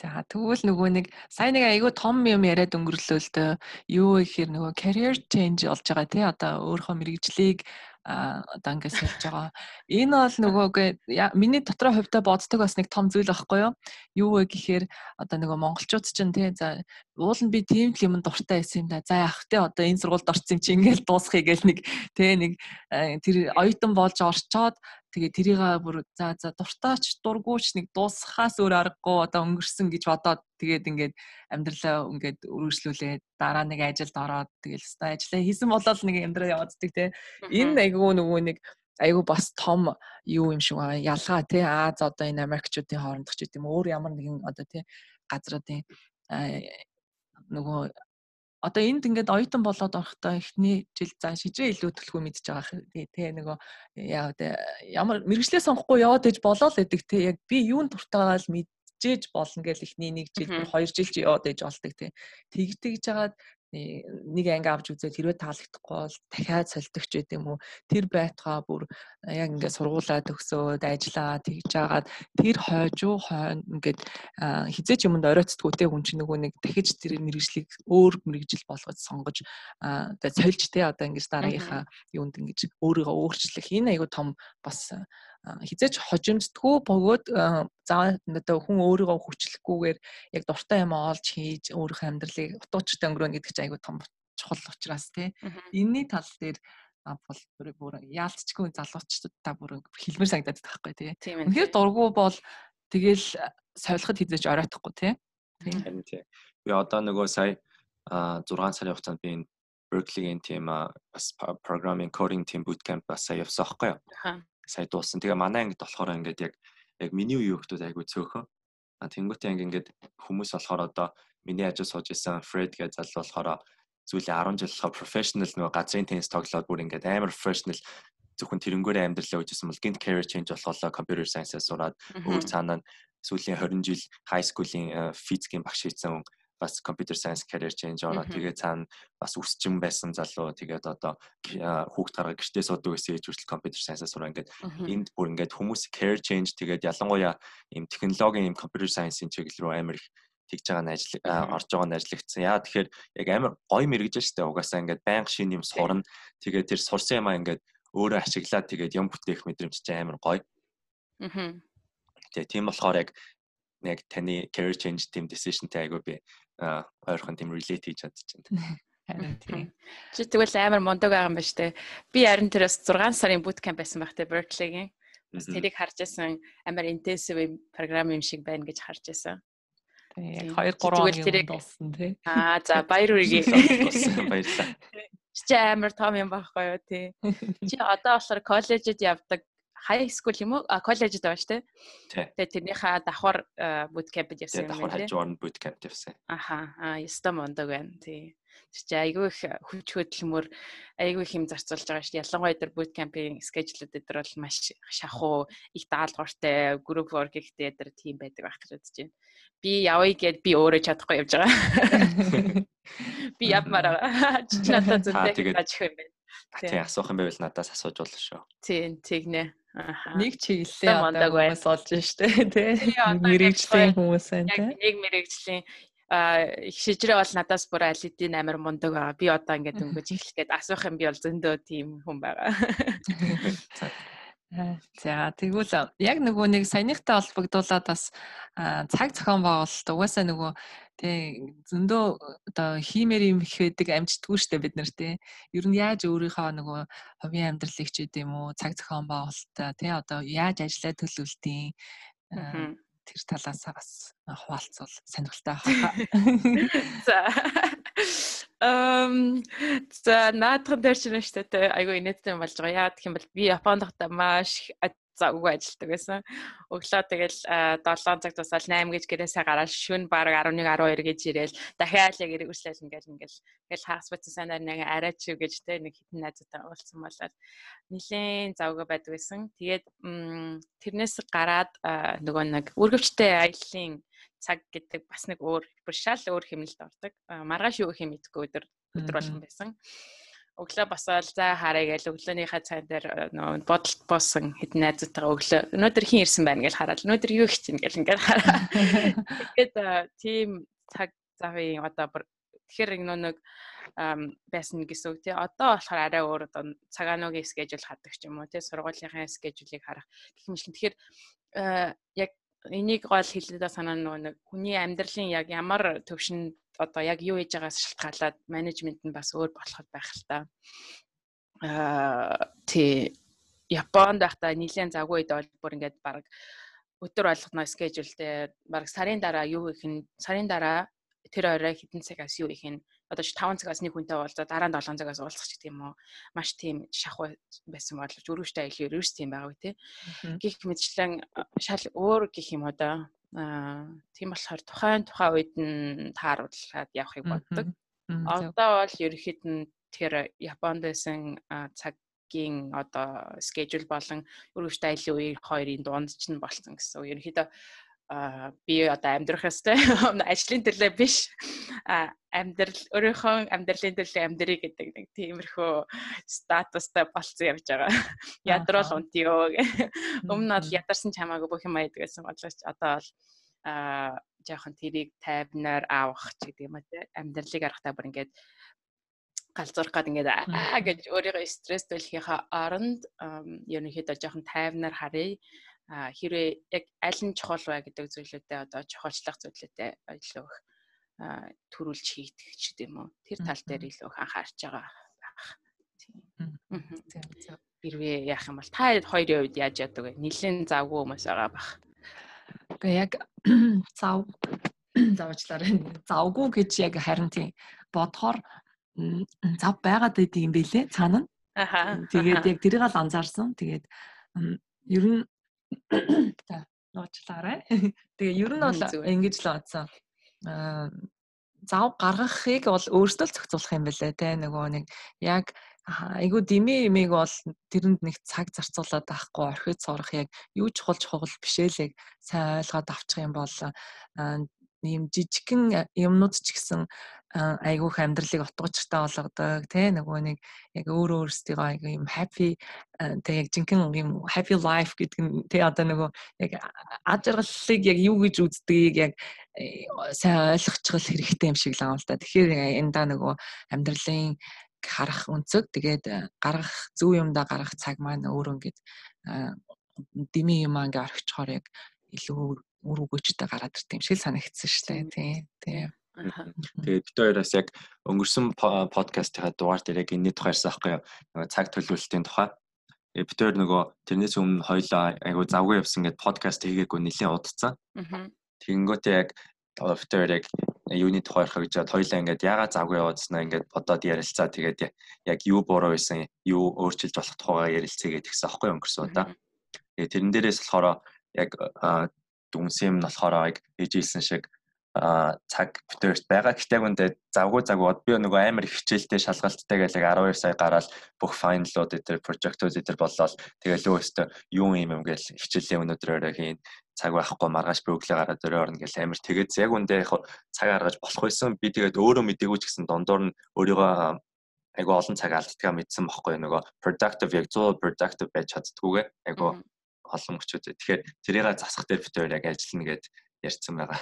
За тэгвэл нөгөө нэг сайн нэг айгүй том юм яриад өнгөрлөө л дөө юу гэхээр нөгөө career change болж байгаа тий одоо өөрийнхөө мэрэгжлийг а одоо ингээд сольж байгаа. Энэ бол нөгөө миний дотроо хувьдаа боддог бас нэг том зүйл байхгүй юу? Юу вэ гэхээр одоо нөгөө монголчууд чинь тий за уул нь би тийм л юм дуртай байсан юм да. За яах тий одоо энэ сургуульд орсон чи ингээд дуусхий гэл нэг тий нэг тэр оюутан болж орчоод тэгээ тэрийг бүр за за дуртаач дургууч нэг дуусхаас өөр аргагүй одоо өнгөрсөн гэж бодоод тэгээд ингээд амьдралаа ингээд үргэлжлүүлээ дараа нэг ажилд ороод тэгэл өстой. Ажиллаа хийсэн болол нэг амьдрал явааддаг те энэ айгүй нөгөө нэг айгүй бас том юу юм шиг байгаа ялгаа те Аз одоо энэ Америкчуудын хоорондох ч гэдэм өөр ямар нэгэн одоо те газруудын нөгөө одоо энд ингээд оюутан болоод орохдоо эхний жил за шижээ илүү төлхөө мэдж байгаа тий нөгөө яа ямар мэрэгчлээ сонгохгүй яваад иж болоо л гэдэг тий яг би юунд дуртайгаа л мэдчихэж болно гэл ихний нэг жил хоёр жил ч яваад иж болдог тий тэгж жагаад нэг анги авч үзэл хэрвээ таалагдахгүй бол дахиад солидог ч гэдэм үү тэр байтугай бүр яг ингээд сургуулаа төгсөөд ажиллаа тэгж жагаад тэр хойжуу хойно ингээд хизээч юмд оройтдгүй те хүн чинь нөгөө нэг дахиж тэр мэрэгжлийг өөр мэрэгжил болгож сонгож одоо сольж те одоо ингээд дараагийнхаа юунд ингээд өөрийгөө өөрчлөх. Энэ айгу том бас хизээч хожимддгүү бөгөөд заа одоо хүн өөрийгөө хүчлэхгүйгээр яг дуртай юм олж хийж өөрийнхөө амьдралыг утуучтай өнгөрөөнө гэдэг чинь айгүй том чухал учраас тий. Энийний тал дээр бол бүр яалтчгүй залуучууд та бүр хэлмэр санагдаад байхгүй тий. Үнэхээр дургу бол тэгэл солиход хизээч оройтхгүй тий. Тийм тий. Би одоо нөгөө сая 6 сарын хугацаанд би энэ Berkeley-ийн team бас programming coding team bootcamp бас сая явсан байхгүй юу? Сая дууссан. Тэгээ манай ангид болохоор ингээд яг яг миний үеийн хүмүүс айгүй цөөхөн. А тэнгуүтэй анги ингээд хүмүүс болохоор одоо миний ажил сууж исэн Fred гэж залуу болохоор зүйлээ 10 жил болохоор professional нөгөө газрын теннис тоглоод бүр ингээд амар professional зөвхөн тэрнгүүрээ амьдралаа үжсэн бол гинт career change болохоо computer science-аас сураад өөр цаанаа сүүлийн 20 жил high school-ийн физикийн багш хийсэн бас computer science career change ороо тэгээ цаана бас өсчин байсан залуу тэгээд одоо хүүхд гаргаа гэртээ суудаг гэсэн ээж хүртэл computer science-аас сураа ингээд энд бүр ингээд хүмүүс career change тэгээд ялангуяа ийм технологийн ийм computer science-ийн чиглэл рүү амар их тэгж байгаа нь ажил орж байгаа нь ажиллагдсан. Яа тэгэхээр яг амар гоё мэрэгж штэ угаасаа ингээд байнга шин юм сурна. Тэгээд тэр сурсан юмаа ингээд өөрөө ашиглаад тэгээд юм бүтээх мэдрэмж чинь амар гоё. Аа. Тэгээ тийм болохоор яг яг таны career change team decisionтэй айгүй би ойрхон тийм relate хийж чадчихна. Харин тийм. Чи тэгвэл амар мундаг байгаа юм ба штэ. Би харин тэрээс 6 сарын bootcamp байсан байх те Berkeley-гийн. Бас тэрийг харж байсан амар intensive програм юм шиг байна гэж харж байсан. Яг 2 3 он болсон тий. Аа за баяр үргээ. Баярлалаа. Чи амар том юм байхгүй юу тий. Чи одоо болохоор коллежид явдаг high school юм уу? А коллежид байгаа шүү дээ. Тэгээ тэрнийхээ давхар bootcamp-д явсан юм байна. Давхар хажуугаар нь bootcamp явсан. Аха. Аа, яста мондог байна. Тий. Тэр чи айгүй их хүч хөдөлмөр айгүй их юм зарцуулж байгаа шүү. Ялангуяа тэр bootcamp-ийн schedule-үүд дээр бол маш шахуу, их даалгавартай, group work ихтэй дээр тийм байдаг байх гэж бодож байна. Би явъя гэд би өөрөө чадахгүй явж байгаа. Би явмаар байгаа. Чи надад зөндөө гэж юм байна. Тий асуух юм байвал надаас асууж болно шүү. Тийм, тэгнэ. Нэг чиглэлээ одоо хүмүүс олж штэ тий. Мэргэжлийн хүмүүс байна тий. Нэг мэргэжлийн их шижрээ бол надаас бүр алидийн амар мундаг байгаа. Би одоо ингээд өнгөж эхлэх гээд асуух юм би бол зөндөө тийм хүн байгаа. За тэгвэл яг нөгөө нэг саяныхтай холбогдуулаад бас цаг зохион байгуулалт угаасаа нөгөө тий зөндөө одоо хиймээр юм их байдаг амжтгүй штэ бид нар тий ер нь яаж өөрийнхөө нөгөө хувийн амьдралыг ч гэдэм үү цаг зохион байгуулалтаа тий одоо яаж ажиллаа төлөвлөлтийн тэр талаас бас хуваалцвал сонирхолтой байна. За. Эм за наадхан дээр чинь шүү дээ айгүй инээдтэй болж байгаа. Яа гэх юм бол би Японд хата маш завгүй ажилладаг байсан. Өглөө тэгэл 7 цаг тусаал 8 гэж гэрээсээ гараад шөнө баг 11 12 гэж ирээл дахиад яг эргүүлээл ингээл ингээл ингээл хагас бацсан санаар нэг арай чив гэж те нэг хитэн найзуудтай уулзсан болоод нилийн завгүй байдаг байсан. Тэгээд тэрнээс гараад нөгөө нэг үргэлжтэй аяллаа цаг гэдэг бас нэг өөр бүр шал өөр хэмнэлд ордог. Маргааш юу гэх юм мэдгүй өдөр өдөр болгон байсан. Өглөө босоод за харъя гэж өглөөнийхөө цайн дээр нөө бодолт боосон хэдэн найзуудтайгаа өглөө өнөөдөр хин ирсэн байна гэж хараад өнөөдөр юу хийж чинь гэж ингээд хараа. Тэгээд тийм цаг завын одоо тэгэхээр нэг байсан гэсэн үг тий. Одоо болохоор арай өөр одоо цагааногийн скежүүл хаддаг ч юм уу тий. Сургуулийнхаа скежүүлийг харах гэх мэт. Тэгэхээр яг энийг гол хэлээд санаа нөгөө нэг хүний амьдралын яг ямар төвшөнд одоо яг юу хийж байгаас шалтгаалаад менежмент нь бас өөр болоход байх л та. Аа тий. Японд байхдаа нэлээд загвар үед бол бүр ингээд баг өдөр болгоно скежүүлтэй баг сарын дараа юу хийх нь сарын дараа тэр орой хэдэн цагаас юу хийх нь одоо 5 цагаас нэг хүнтэй уулзаа дараа нь 7 цагаас уулзах ч гэдэг юм уу маш тийм шахуу байсан боловч өрөвчтэй аял ерөөс тийм байгаа тий. Гих мэдчлэн шал өөр гих юм одоо аа тийм болохоор тухайн тухайн үед нь тааруулаад явахыг боддог. Одоо бол ерөөхдөө нь тэр Японд байсан цагийн одоо schedule болон өргөжтэй айлын үеийн хоёрын дунд ч нь болсон гэсэн. Ерөнхийдөө би одоо амьдрах ёстой. Ажлын төлөө биш. Амьдрал өөрийнхөө амьдралын төлөө амьдрий гэдэг нэг тиймэрхүү статустай болцсон явж байгаа. Ядруул унтё. Өмнө нь ядарсан ч хамаагүй бүх юм аяд гэсэн бодлооч одоо бол а жоохон тэрийг тайвнаар авах ч гэдэг юм аа амьдралыг арахтаа бүр ингээд галзуурах гад ингээд аа гэж өөрийгөө стресс төлөхийнхаа оронд ерөнхийдөө жоохон тайвнаар харъя хэрвээ яг аль нь чухал вэ гэдэг зүйлүүдэд одоо чухалчлах зүйлүүдэд илүү их төрүүлж хийдэг ч гэдэм үү. Тэр тал дээр илүү их анхаарч байгаа байх. Тийм. Хэрвээ яах юм бол та хоёрын хувьд яаж яадаг вэ? Нилийн завгүй хүмүүс байгаа бах. Гэхдээ яг зав завчлаараа завгүй гэж яг харин тийм бодохоор зав байгаад байдаг юм бэлээ цаана. Тэгээд яг тэрийг л анзаарсан. Тэгээд ер нь За нууцлаарай. Тэгээ ер нь бол ингэж л бодсон. Аа зав гаргахыг бол өөртөө л зохицуулах юм бэлээ те нөгөө нэг яг айгуу дими имийг бол тэрэнд нэг цаг зарцуулаад байхгүй орхид сурах яг юу чухал чухал бишээлэг сайн ойлгоод авчих юм бол ийм жижигхэн юмнууд ч гэсэн айгүйх амьдралыг утгуучтай болгодог тий нөгөө нэг яг өөр өөрсдөө айгүй юм happy тий яг жинхэнэ юм happy life гэдэг нь тий одоо нөгөө яг ад жаргалыг яг юу гэж үздгийг яг э, сайн ойлгочихвол хэрэгтэй юм шиг л юм л да. Тэгэхээр энэ да нөгөө амьдралын харах өнцөг тэгээд гаргах зөв юмдаа гаргах цаг маань өөр ингээд дими юм аа ингээ орхичхоор яг илүү үр өгөөчтэй гараад ирт юм шиг санагдсан шүү дээ тий. Тий. Тэгээд бид хоёроос яг өнгөрсөн подкастынхаа дугаар дээр яг энэний тухай ярьсан байхгүй юу? Нөгөө цаг төлөвлөлтийн тухай. Бид хоёр нөгөө тэрнээс өмнө хоёлаа айгу завгүй явсан гэд подкаст хийгээгүй нэлийн удацсан. Тэгэнгүүтээ яг бид хоёр яг юуны тухай ярих гэж бод хоёлаа ингээд ягаад завгүй яваадснаа ингээд бодоод ярилцаа тэгээд яг юу буруу байсан юу өөрчилж болох тухайгаа ярилцъя гэдэг гэсэн аахгүй өнгөрсөн удаа. Тэгээд тэрэн дээрээс болохоор яг дүнсэн юм нь болохоор яг ээж хэлсэн шиг а цаг битэрт байгаа. Гэхдээ яг үндэ завгүй завгүй би нөгөө амар их хичээлтэй шалгалттай гэж яг 12 сая гараад бүх файналууд дээр прожектууд дээр боллоо. Тэгэл өөстөө юу юм юм гэж хичээлийн өнөөдрөөрөө хийн цаг байхгүй маргааш би өглөө гараад өрөө орно гэж амар тэгээд яг үндэ цаг гаргаж болох байсан. Би тэгээд өөрөө мдэггүй ч гэсэн дондор нь өөрийгөө айгу олон цаг алддгаа мэдсэн бохгүй нөгөө productive яг 100 productive байж чаддгүйгээ айгу олон мөчүүд. Тэгэхээр тэрийг засах дээр хоёр яг ажиллана гэд ярьсан байгаа.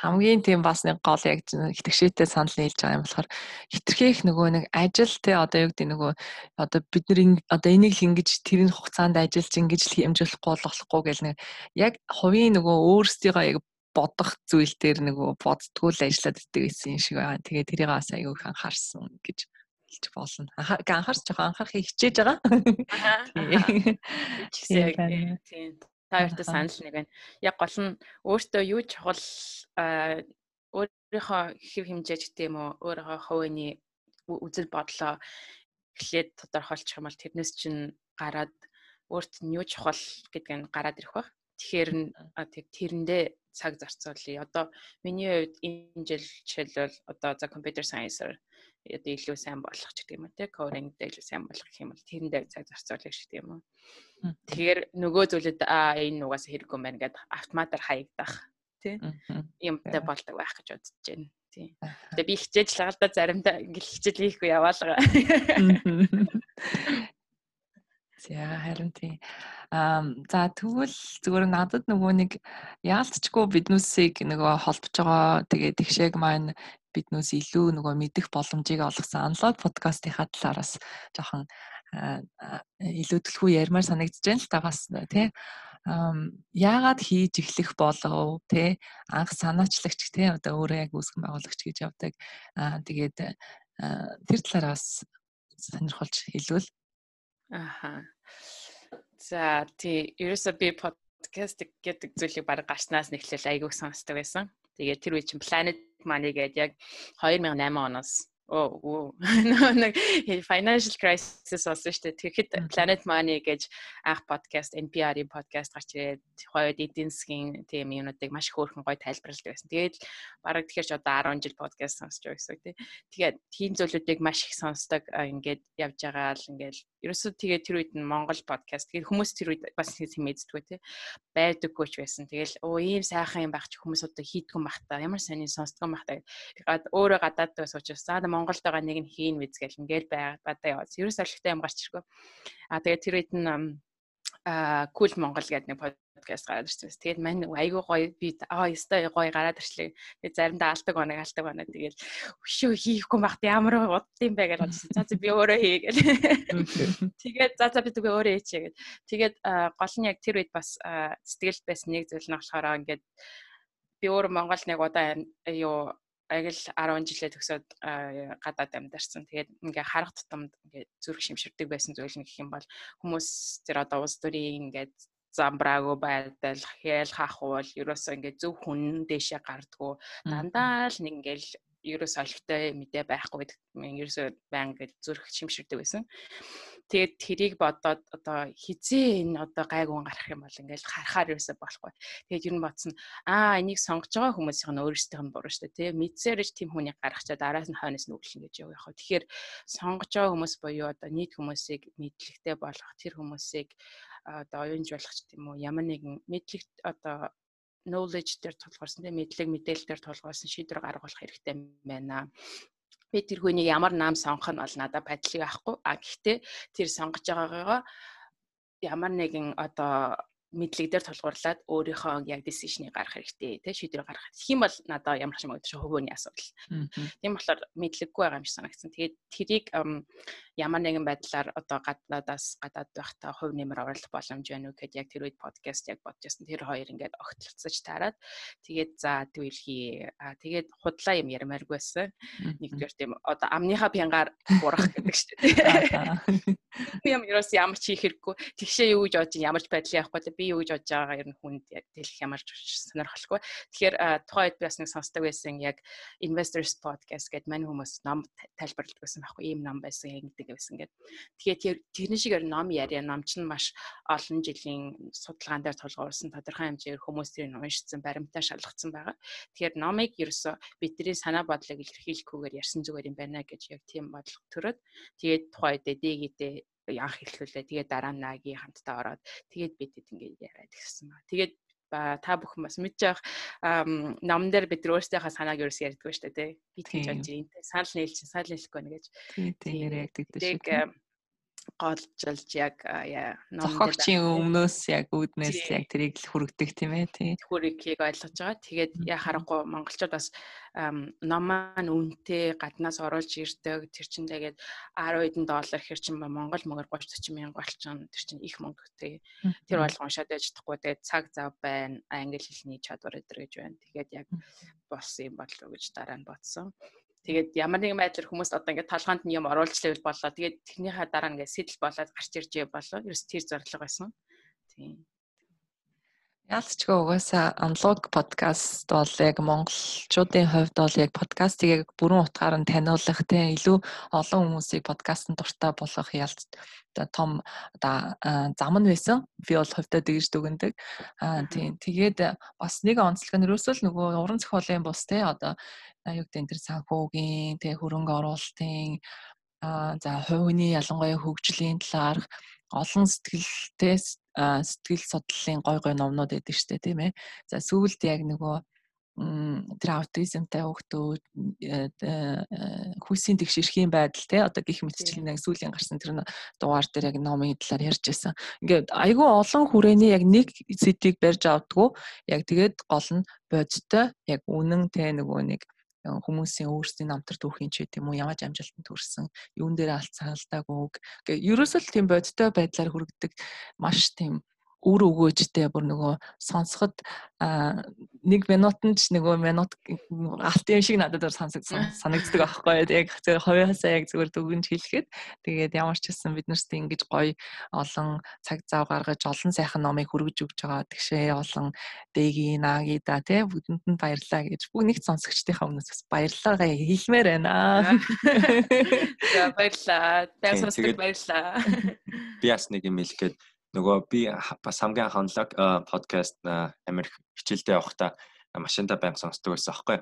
Хамгийн тийм бас нэг гол яг итгэжтэй санал нийлж байгаа юм болохоор хитрхийх нөгөө нэг ажил те одоо юу гэдэг нөгөө одоо бид нар одоо энийг л ингэж тэрний хугацаанд ажиллаж ингэж л хэмжүүлэхгүй болохгүй гэл нэг яг хувийн нөгөө өөрсдийгөө яг бодох зүйл дээр нөгөө боддггүй л ажиллаад иддэг гэсэн юм шиг байна. Тэгээ тэрийг бас аягүй их анхаарсан гэж хэлж болно. Анхаарч жоохон анхаарахыг хичээж байгаа. Тийм та хоёртой санал нэг байна. Яг гол нь өөртөө юу чухал өөрийнхөө хэв хэмжээ гэдэг юм уу өөрийнхөө хувийн үзэл бодлоо эхлээд тодорхойлчих юм бол тэрнээс чинь гараад өөрт нь юу чухал гэдг нь гараад ирэх баг. Тэгэхээр тэг тэрэндээ цаг зарцуулъя. Одоо миний хувьд энэ жил жишээлбэл одоо за computer science-аар одоо илүү сайн болох ч гэдэг юм уу те дээр илүү сайн болох гэх юм бол тэрэндээ цаг зарцуулах шиг гэдэг юм уу. Тэгэхээр нөгөө зүйлүүд аа энэ нугаас хэрэггүй юм байна гэдээ автоматар хаягдах тий юмтай болдог байх гэж бодож байна. Тийм. Тэгээ би хичээж л галда заримдаа ингээл хичээл хийхгүй яваалгаа. За харин тийм. Аа за тэгвэл зүгээр надад нөгөө нэг яалтчгүй биднүүсийг нөгөө холбож байгаа тэгээд тэгшээг маань биднээс илүү нөгөө мэдэх боломжийг олгосон аналог подкастынхаа талаараас жоохон илүү төлхөө ярмаар санагдаж байна л та бас тий яагаад хийж эхлэх болов те анх санаачлагч те одоо өөрөө яг үүсгэн байгуулагч гэж явдаг тэгээд тэр талаараас сонирхолж хэлвэл Аха. За тий ерөөсөө би подкаст гэдэг зүйлийг баг гарснаас нэхлэл айгуух сонсдог байсан. Тэгээд тэр үе чинь Planet Money гэдэг яг 2008 оноос оо нэг financial crisis болсон шүү дээ. Тэгэхэд Planet Money гэж анх подкаст NPR-ийн подкаст гарч ирээд хоёуд эдийн засгийн тийм юмнуудыг маш хөөрхөн гоё тайлбарладаг байсан. Тэгээд бараг тэгэхээр ч одоо 10 жил подкаст сонсож байгаа гэсэн үг тий. Тэгээд тийм зүйлүүдийг маш их сонсдог ингээд явж байгаа л ингээд ерөөсөө тэгээ тэр үед нь Монгол подкаст тэгээд хүмүүс тэр үед бас хэмээддэггүй тий байдаггүй ч байсан. Тэгэл оо ийм сайхан юм байх чи хүмүүс одоо хийдгүн бах та ямар сайн сонсдгон бах та тэгээд өөрөө гадаад дээс учраас за Монголд байгаа нэг нь хийн виз гэл ингээл бадаа яваад ерөөс олигтой юм гарч иргүй. А тэгээд тэр үед нь а кул Монгол гэдэг нэг подкаст гараад ирсэн. Тэгээд мань айгүй гоё би аа ёстой гоё гараад ирчлээ. Тэгээд заримдаа алдаг оног алдаг оноо тэгээд өшөө хийхгүй багт ямар удд юм бэ гэж бодсон. За би өөрөө хий гэл. Тэгээд за за би тэгээ өөрөө хийчихье гэд. Тэгээд гол нь яг тэр үед бас сэтгэл байсан нэг зүйл нь болохоор ингээд би өөр Монголд нэг удаа юу аяг л 10 жилээ төгсөөд гадаад амьдарсан. Тэгээд ингээ харах тутамд ингээ зүрх шимширдэг байсан зүйл нь гэх юм бол хүмүүс тэр одоо улс төрийн ингээ замбраагүй байдал хэл хахуул ерөөсөө ингээ зөв хүн дэшээ гардггүй дандаа л нэг ингээл ерөөс олигтой мэдээ байхгүй гэдэг ерөөсөө баян гэж зүрх шимширдэг байсан. Тэгээд тэрийг бодоод одоо хизээ энэ одоо гайгүй гарах юм бол ингээл харахаар ерөөсөө болохгүй. Тэгээд ер нь бодсон аа энийг сонгож байгаа хүмүүсийн нь өөрсдийнх нь буруу шүү дээ. Тэ мэдсээрж тийм хүнийг гаргачаа дараас нь хойноос нь өглөн гэж яв яхаа. Тэгэхээр сонгож байгаа хүмүүс буюу одоо нийт хүмүүсийг мэдлэгтэй болгох тэр хүмүүсийг одоо оюунжуулах ч тийм үү ямар нэгэн мэдлэг одоо knowledge дээр тулгуурсан тийм мэдлэг мэдээлэл дээр тулгуурсан шийдвэр гаргуулах хэрэгтэй байна би тэр хүнийг ямар наам сонгох нь бол надад байдлыг авахгүй а гэхдээ тэр сонгож байгаагаа ямар нэгэн одоо мэдлэг дээр тулгуурлаад өөрийнхөө яг decision-ыг гаргах хэрэгтэй тий шийдвэр гаргах. Тэгэх юм бол надад ямар ч юм өгдөг хөвөөний асуудал. Тийм болохоор мэдлэггүй байгаа юм шиг санагдсан. Тэгээд тэрийг ямар нэгэн байдлаар одоо гадаадаас гадаад байхдаа хувь нэмэр оруулах боломж байна уу гэхэд яг тэр үед подкаст яг бодож байсан. Тэр хоёр ингээд огтлцож таарад тэгээд за төвлхий. А тэгээд худлаа юм ярмааргүй байсан. Нэгдүгээр тийм одоо амныхаа пянгаар бурах гэдэг шүү дээ. Юм ерөөс ямар ч хийх хэрэггүй. Тэгшээ юу гэж бодож ямар ч байдлын явахгүй би юу гэж бодож байгаагаа ер нь хүнд тэлэх ямар ч сонирхолгүй. Тэгэхээр тухайн үед би бас нэг сонсдог байсан яг Investors Podcast гэдэг мань хүмүүс ном тайлбарладаг байсан байхгүй ийм ном байсан ингэдэг байсан гэдэг. Тэгэхээр тэрний шиг ном яриа ном ч маш олон жилийн судалгаан дээр тулгуурсан тодорхой хэмжээгээр хүмүүс тэрийг уншицсан баримтаа шалгацсан байгаа. Тэгэхээр номыг ерөөсө бидний санаа бодлыг илэрхийлэхгүйгээр ярьсан зүгээр юм байна гэж яг тийм бодлого төрөөд тэгээд тухайн үед дээгийдээ анх хэлхүүлээ. Тэгээд дараа нь нагийн хамтдаа ороод тэгээд бидэд ингээд яриад гисэн ба. Тэгээд та бүхэн бас мэдж явах ном дээр бид өөрсдийнхөө санааг ерөөс ярьдгүй шүү дээ тий. Би тэгж бодож энэ санал нийлж санал нийлэхгүй нэ гэж. Тийм ярьдаг шүү голжилж яг зохиогчийн өмнөөс яг үүднээс яг тэрийг л хүргдэг тийм ээ тий. Хүргийг ойлгож байгаа. Тэгээд яа харахгүй монголчууд бас ном маань үнэтэй гаднаас оруулж ирдэг. Тэр чинь тэгээд 10 хэдэн доллар хэр чинь монгол мөнгөөр 30 40 мянга болчихно. Тэр чинь их мөнгө тий. Тэр бол уншаад байж чадахгүй. Тэгээд цаг зав байна. Англи хэлний чадвар өдр гэж байна. Тэгээд яг болсон юм болов уу гэж дараа нь бодсон. Тэгээд ямар нэгэн байдлаар хүмүүс одоо ингээд толгоонд нь юм оруулж лэвэл болоо. Тэгээд тэрнийхээ дараа ингээд сэтэл болоод гарч ирж болоо. Ерөөс тэр зорилго байсан. Тийм. Ялцчгүй угаасаа аналог подкаст бол яг монголчуудын хувьд бол яг подкастыг яг бүрэн утгаар нь таниулах тийм илүү олон хүмүүсийг подкастт дуртай болгох ялц том одоо зам нь байсан. Би бол хувьдаа тэгж дүгндэг. Аа тийм. Тэгээд бас нэг онцлог нь ерөөсөө л нөгөө уран зохиолын бус тийм одоо юу гэдэг тэр санхүүгийн тийм хөрөнгө оруулалтын за хувийн ялангуяа хөгжлийн талаарх олон сэтгэлтэй сэтгэл судлалын гой гой номнууд байдаг штэ тийм ээ. За сүүлд яг нөгөө тэр аутизмтай хүүхдүүд хүйсийн тэгш эрхийн байдал те одоо гих мэтчил нэг сүүлийн гарсан тэр дугаар дээр яг номын талаар ярьж байсан. Ингээд айгүй олон хүрээний яг нэг сэдвийг барьж авдггүй яг тэгээд гол нь бодтой яг үнэн те нөгөө нэг хүмүүсийн өөрсдийн намтар түүхийн ч гэдэм үү ямар амжилтанд хүрсэн юун дээр алцаалдаагүй. Ингээ ерөөсөө л тийм бодтой байдлаар хүргэдэг маш тийм үр өгөөжтэй бүр нөгөө сонсоход нэг минутанд ч нөгөө минут алт юм шиг надад сонсог санагддаг аахгүй яг зөв хувьяасаа яг зүгээр дүгнж хэлэхэд тэгээд ямар ч гэсэн бид нарт ингэж гоё олон цаг зав гаргаж олон сайхан номыг хүргэж өгч байгаа тэгшээ олон дэги наги да тий бүгдэнд нь баярлаа гэж бүх нэгт сонсогчдийнхаа өмнөөс бас баярлалаа хэлмээр байна. За баярлаа. Баярлалаа. Баярлалаа. Би бас нэг юм хэлэхэд нөгөө би бас хамгийн анх онлог подкаст Америк хичээлдээ явахдаа машинда байнга сонсдог байсан аахгүй.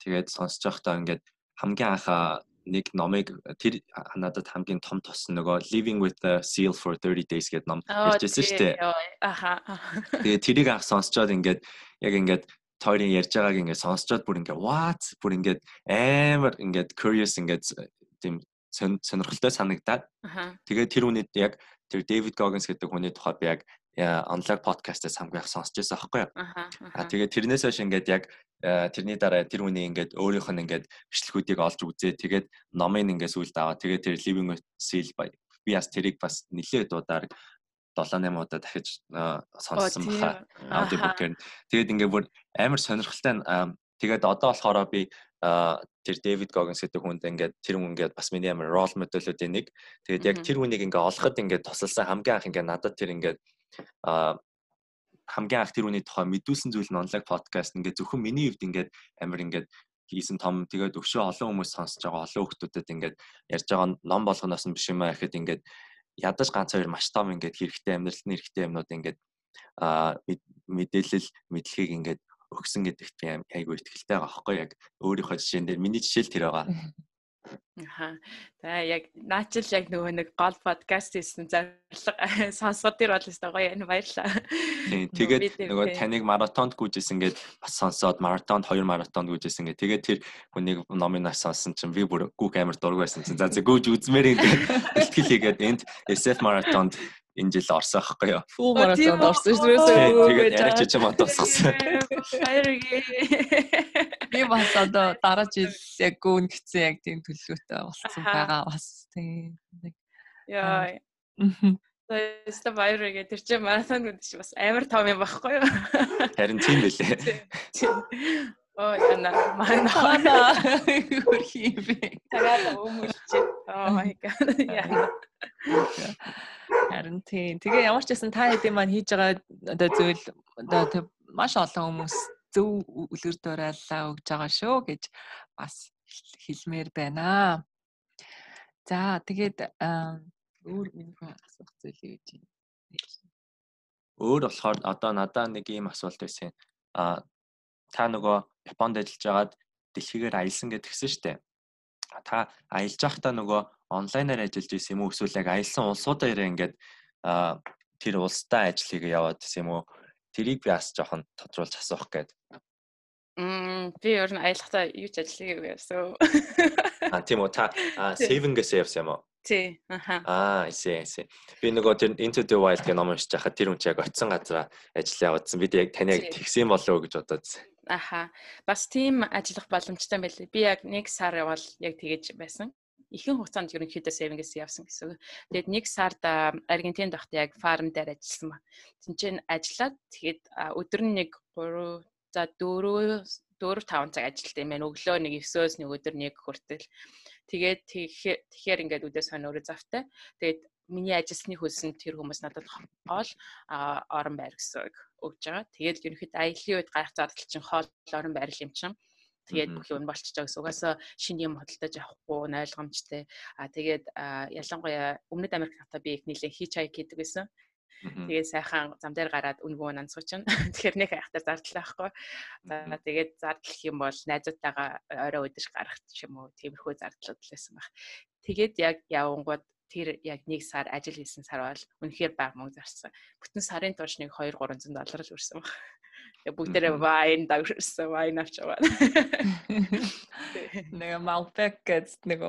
Тэгээд сонсож байхдаа ингээд хамгийн анх нэг номыг тэр надад хамгийн том тос нөгөө Living with the Seal for 30 Days гэдэг ном ярьжсэн шүү дээ. Аха. Тэгээд тэрийг анх сонсчоод ингээд яг ингээд тойрын ярьж байгааг ингээд сонсчоод бүр ингээд what бүр ингээд амар ингээд curious ингээд тийм сонирхолтой санагдаад тэгээд тэр үнэд яг тэр Дэвид Гогинс гэдэг хүний тухай би яг онлайн подкастаас хамгийн их сонсч байсан аахгүй юу. Аа тэгээд тэрнээс хойш ингээд яг тэрний дараа тэр хүний ингээд өөрийнх нь ингээд бичлэгүүдийг олж үзээ. Тэгээд номыг ингээд сүлд аваа. Тэгээд тэр Living Seal би бас тэрийг бас нэлээд удаар 7 8 удаа дахиж сонссон баха аудиобукээр. Тэгээд ингээд бүр амар сонирхолтой тэгээд одоо болохоор би тэр Дэвид Гогинс гэдэг хүнд ингээд тэр хүн ингээд бас миний амар рол модельүүдийн нэг. Тэгээд яг тэр хүнийг ингээд олоход ингээд тусалсан хамгийн анх ингээд надад тэр ингээд хамгийн анх тэр хүний тухай мэдүүлсэн зүйл нь онлайн подкаст ингээд зөвхөн миний хувьд ингээд амар ингээд хийсэн том тэгээд өшөө олон хүмүүс сонсож байгаа олон хүмүүстэд ингээд ярьж байгаа ном болгоноос нь биш юм аа гэхэд ингээд ядаж ганц хоёр маш том ингээд хэрэгтэй амьдралтны хэрэгтэй юмнууд ингээд а мэдээлэл мэдлэгийг ингээд өгсөн гэдэгт би айгүй ихтэй байгаа аахгүй яг өөрийнхөө жишээн дээр миний жишээл тэр байгаа. Аха. За яг наачил яг нөгөө нэг гол подкаст хийсэн зорилго сонсгод тэр бол өстой гоё энэ баярлаа. Тийм. Тэгээд нөгөө таныг маратонд гүйжсэн гээд бас сонсоод маратонд хоёр маратонд гүйжсэн гээд тэгээд тэр хүнийг номын нас сонсон чинь би бүр гүүх амар дург байсан чинь за за гүйж үзмээр ингээд бэлтгэл хийгээд энд SF маратонд энэ жил орсон аахгүй юу. Фул маратонд орсон шүү дээ. Тэгээд яриач мат тусгасан. Баяргээ. Би бас одоо дараа жил яг гүн гисэн яг тийм төлөвлөгөөтэй болсон байгаа бас тийм. Яа. Тэст баяргээ тэр чинь маратон гэдэг чинь бас амар том юм байхгүй юу? Харин тийм байлээ. Оо яна манай хөрхи би. Тагаад өмөлч. Oh my god. Яна. Харин тийм. Тэгээ ямар ч байсан та хэдийн маань хийж байгаа одоо зүйл одоо маш олон хүмүүс зөв үлгэр дуураалаа өгж байгаа шүү гэж бас хэлмээр байна. За тэгээд өөр минийхээ асуух зүйлээ гэж юм. Өөр болохоор одоо надаа нэг ийм асуулт байсан. А та нөгөө Японд ажиллаж байгаад дэлхийгээр аялсан гэдгсэн дээ. Та аялж байхдаа нөгөө онлайнаар ажиллаж исэн юм уу эсвэл яг аялсан улсуудаа ирээ ингээд тэр улстай ажил хийгээ яваад исэн юм уу? Тэрийг би бас жоохон тодруулж асуух гээд. Мм би ер нь аялахдаа юу ч ажил хийгээгүй яасан. А тийм үү та saving-ээс явсан юм уу? Тий. Аха. Аа, исэн исэн. Би нөгөө тэр Into the Wild гэх ном уншиж байхад тэр хүн чи яг очисон газараа ажил яваадсан. Бид яг таны яг тэгсэн болов уу гэж бодоодсэн. Аха. Бас тийм ажиллах боломжтой байлээ. Би яг нэг сар явал яг тэгэж байсан ихэнх хугацаанд ерөнхийдөө savings явсан гэсэн. Тэгээд нэг сард Аргентинд байхдаа яг фарм дээр ажилласан ба. Тинчэн ажиллаад тэгээд өдөр нь нэг 3 за 4 4 5 цаг ажилт юм байна. Өглөө нэг 9-өөс нэг өдөр нэг хүртэл. Тэгээд тэгэхээр ингээд үдээ сонь өөрөө завтай. Тэгээд миний ажилсны хөлсөнд тэр хүмүүс надад хоол орон байр гэсэн өгж байгаа. Тэгээд ерөнхийдөө аяллаа үед гарах зардал чинь хоол орон байр юм чинь Тэгээд бүх юм байгаа гэсэн. Угаасаа шинэ юм хөдөлтөж авахгүй ойлгомжтой. Аа тэгээд ялангуяа Өмнөд Америк хата би их нэлээ хич хайк хийдэг гэсэн. Тэгээд сайхан зам дээр гараад үнгөө нансуучин. Тэгэхээр нэг хайхтар зардал байхгүй. За тэгээд зардал юм бол найзуудтайгаа орой өдөж гарах ч юм уу тиймэрхүү зардлууд л байсан баг. Тэгээд яг явангууд тэр яг нэг сар ажил хийсэн сар бол үнэхээр бага мөнгө зарсан. Бүтэн сарын турш нэг 2 300 доллар л өрсөн баг. бүгдээрээ вайн дагшсан вайн авч байгаа. Нэг Malbec гэж нэг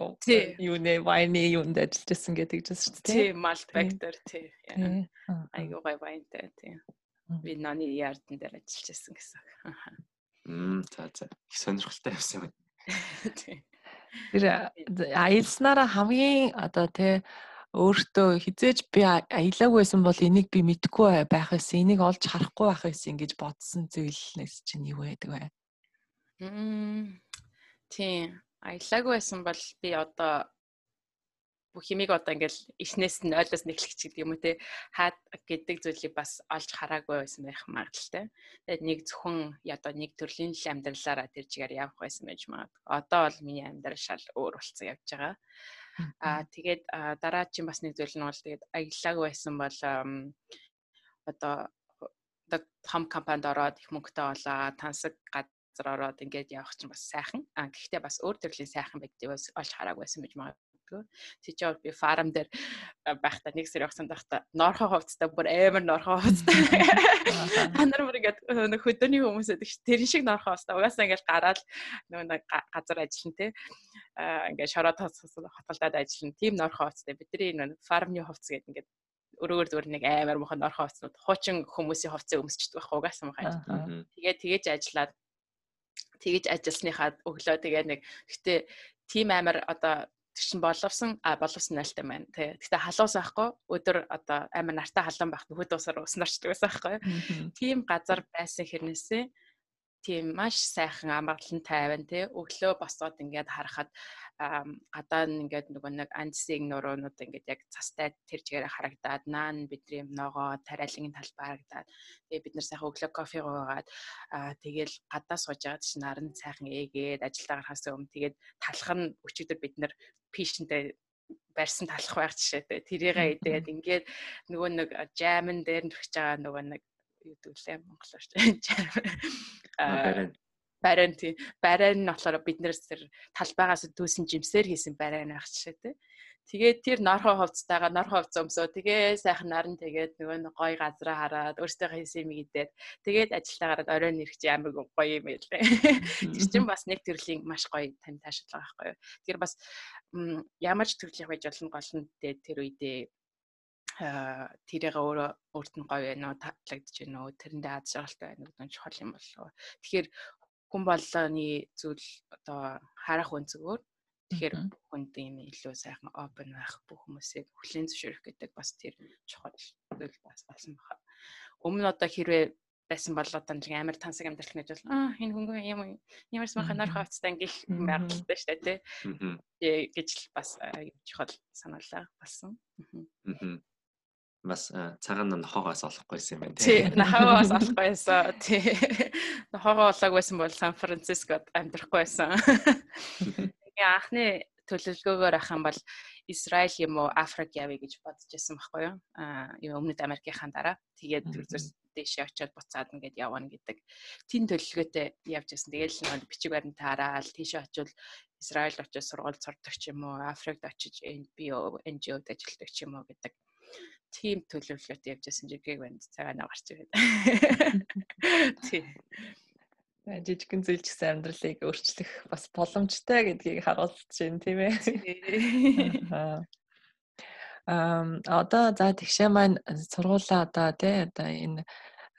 юу нэ вайны юунд ажиллаж байсан гэдэг жисэн шүү дээ. Тий, Malbec дээр тий. Айгуу гай вайнтай тий. Би наны ярдэн дээр ажиллаж байсан гэсэн. Мм, за за. Их сонирхолтой явсан байна. Тий. Тэр аялснараа хамгийн одоо тий өөртөө хизээж би аялаагүй байсан бол энийг би мэдэхгүй байх байсан. Энийг олж харахгүй байх байсан гэж бодсон зүйлнээс чинь юу байдаг вэ? Мм. Тийм. Аялаагүй байсан бол би одоо бүх юмыг одоо ингээл ичнээс нь ойлгоос нэхлэх ч гэдэг юм уу те хаад гэдэг зүйлийг бас олж хараагүй байсан байх магадaltaй. Тэгээд нэг зөвхөн одоо нэг төрлийн л амьдралаараа тэр чигээр явах байсан байж магадгүй. Одоо бол миний амьдрал шал өөр болсон явж байгаа. Аа тэгээд дараа чинь бас нэг зүйл нь бол тэгээд аяллааг байсан бол одоо том компанид ороод их мөнгөтэй болоо тансаг газар ороод ингээд явах чинь бас сайхан. А гэхдээ бас өөр төрлийн сайхан байдгийг олж хараагүй байсан байж магадгүй магадгүй. Тэг чи би фарм дээр байхдаа нэг сэр явсан байхдаа норхоо хувцтай бүр амар норхоо хувцтай. Анар бүр ингээд нэг хөдөөний хүмүүс байдаг ш. Тэр шиг норхоо хувцтай. Угаасаа ингээд гараад нөгөө газар ажиллана те. Ингээд шороод хотголдаад ажиллана. Тим норхоо хувцтай. Бидний энэ фармны хувц гэдэг ингээд өрөөр зүгээр нэг амар мохон норхоо хувцнууд хуучин хүмүүсийн хувцас өмсчихдээ байх угаасаа махаа. Тэгээ тэгэж ажиллаад тэгэж ажилласныхаа өглөө тэгээ нэг гэтээ тим амар одоо тэр чин боловсон а боловсон найлтай байна тий. Гэтэ халуус байхгүй өдөр одоо амар нартай халуун байх нөхөд усаар уснарчдаг байсан байхгүй. Тийм газар байсан хэрнээсээ тийм маш сайхан амгалан тайван тий. Өглөө босоод ингээд харахад гадаа нь ингээд нөгөө нэг антисиг нуруунууд ингээд яг цастай тэр чигээрээ харагдаад наан бидний ногоо тариалангийн талбай харагдаад тэгээ бид нар сайхан өглөө кофе уугаад тэгээл гадаа сууж байгаа чинь наран сайхан ээгээд ажилдаа гарахаас өмнө тэгээд талах нь өчигдөр бид нар пишнтэй барьсан талах байх жишээтэй тэрийгээ идээд ингээд нөгөө нэг жаймн дээр нөрч байгаа нөгөө нэг юу гэвэл монголоор жайм барайн тий барайн нь болохоор бид нэр талбайгаас дүүсэн жимсээр хийсэн барайн байх жишээ тий Тэгээд тэр норхоо хувцтайгаа норхоо хувц өмсөө тэгээ сайхан наран тэгээд нөгөө гоё газраа хараад өөртөө хийсэн юм идээд тэгээд ажилдаа гараад оройн нэрч амар гоё юм байлээ. Тэр чинь бас нэг төрлийн маш гоё тань таашаал байгаа байхгүй юу. Тэгэхээр бас ямар ч төрлийн байж болно гол нь тэр үедээ тэрийг өөрөө өөрт нь гоё байна уу татлагдж байна уу тэрэндээ аз жаргалтай байна гэдэг нь чухал юм болов. Тэгэхээр хүн болгоны зүйл одоо харах үн зүгээр Тэгэхээр хүнд юм илүү сайхан open байх бүх хүмүүсийг хүлээн зөвшөөрөх гэдэг бас тэр чухал зүйл бас болсон байна. Өмнө одоо хэрвээ байсан бол одоо нэг амар тансаг амьдрал гэж бол аа энэ хүн юм ямар ч маханаар хавцтай гих байгальтай шүү дээ тий. Гэж бас чухал санаалаа болсон. Бас цагаан нохоогоос олохгүйсэн юм байна тий. Нохоогоос олохгүйсэн тий. Нохоогоо олоогүйсэн бол Сан Францискод амьдрахгүй байсан. Миний анхны төлөвлөгөөгөөр ах юм бол Израиль юм уу Африк явъя гэж бодож байсан байхгүй юу? Аа юм өмнөд Америкийнхаа дараа тэгээд зүрс дэше очиод буцаад ингээд явна гэдэг тэн төлөвлөгөөтэй явж байсан. Тэгээл нэг бичиг баримт хараад тийшээ очивол Израиль очиж сургууль сурдаг ч юм уу, Африкт очиж NPO, NGO-д ажилладаг ч юм уу гэдэг тийм төлөвлөгөөтэй явж байсан жигийг байна. Цагаанаа гарч ирээд. Тийм жижигхэн зүйл ч гэсэн амьдралыг өөрчлөх бас боломжтой гэдгийг харуулж байна тийм ээ. Ам одоо за тэгшээ маань сургуулаа одоо тий одоо энэ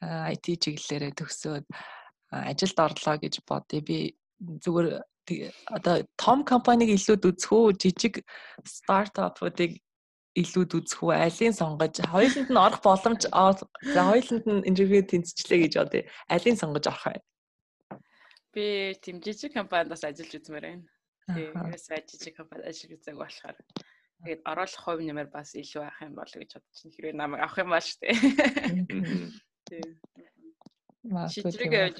IT чиглэлээрээ төгсөөд ажилд орлоо гэж бодъё. Би зүгээр одоо том компаниг илүүд үзэх үү жижиг стартапуудыг илүүд үзэх үү алийг сонгож хоёуланд нь орох боломж за хоёуланд нь интервью тэнцчлээ гэж бодъё. Алийг сонгож орох вэ? Би тийм жижиг компанид бас ажиллаж үзмээр байна. Ерөөсөө жижиг компанид ажиллаж үзэг болохоор тэгээд оруулах хувь нэмэр бас илүү авах юм болоо гэж бодож чинь хэрвээ намайг авах юм бол шүү дээ. Тийм. Шидрэг явж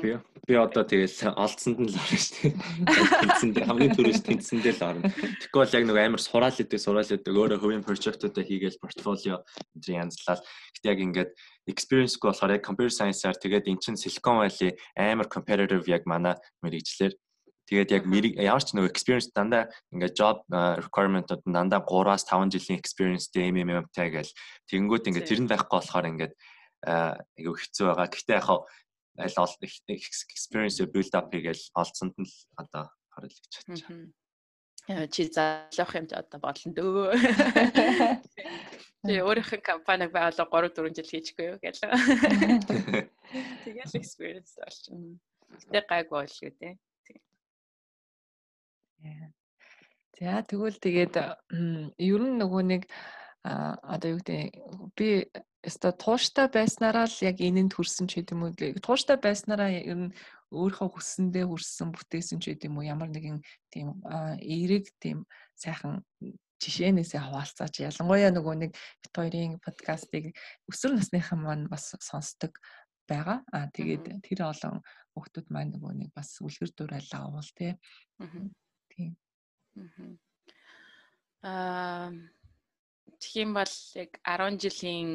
би би одоо тэгэл олдсонд нь л орно шүү дээ. Тэнцэндээ хамгийн түрүүс тэнцэндээ л орно. Тэгэхгүй бол яг нэг амар сураал идэг сураал идэг өөрөө хувийн прожектуудаа хийгээл портфолио энэ янзлал. Гэтэ яг ингээд experience-г болохоор яг computer science-аар тэгээд эн чин Silicon Valley амар competitive яг манай мэрэгчлэр Тэгээд яг ямар ч нэг experience дандаа ингээд job requirement-ууд дандаа 3-аас 5 жилийн experience-тэй MMM-тай гэл тэгэнгүүт ингээд тэр нь байхгүй болохоор ингээд айгүй хэцүү байгаа. Гэхдээ яг аль ол experience build up хийгээл олцсонд нь л одоо харал гэж. Яа чи залах юм одоо бодлон дөө. Чи өөрийнх нь компаниг байгуулга 3 4 жил хийчихгүй юу гэлээ. Тэгэл experience олчихно. Гэтэ гайгүй бол шүү дээ. За тэгвэл тэгээд ер нь нөгөө нэг одоо юу гэдэг би өстой тууштай байснараа л яг энэнд хүрсэн ч гэдэм үү тууштай байснараа ер нь өөрийнхөө хүссэндээ хүрсэн бүтээсэн ч гэдэм үү ямар нэгэн тийм эерэг тийм сайхан жишээнээсээ хаваалцаач ялангуяа нөгөө нэг бит хоёрын подкастыг өсвөр насныхан маань бас сонсдог байгаа. Аа тэгээд тэр олон хүүхдүүд маань нөгөө нэг бас үлгэр дуурайлаа уул тий. Тийм. Аа тэгхийн бол яг 10 жилийн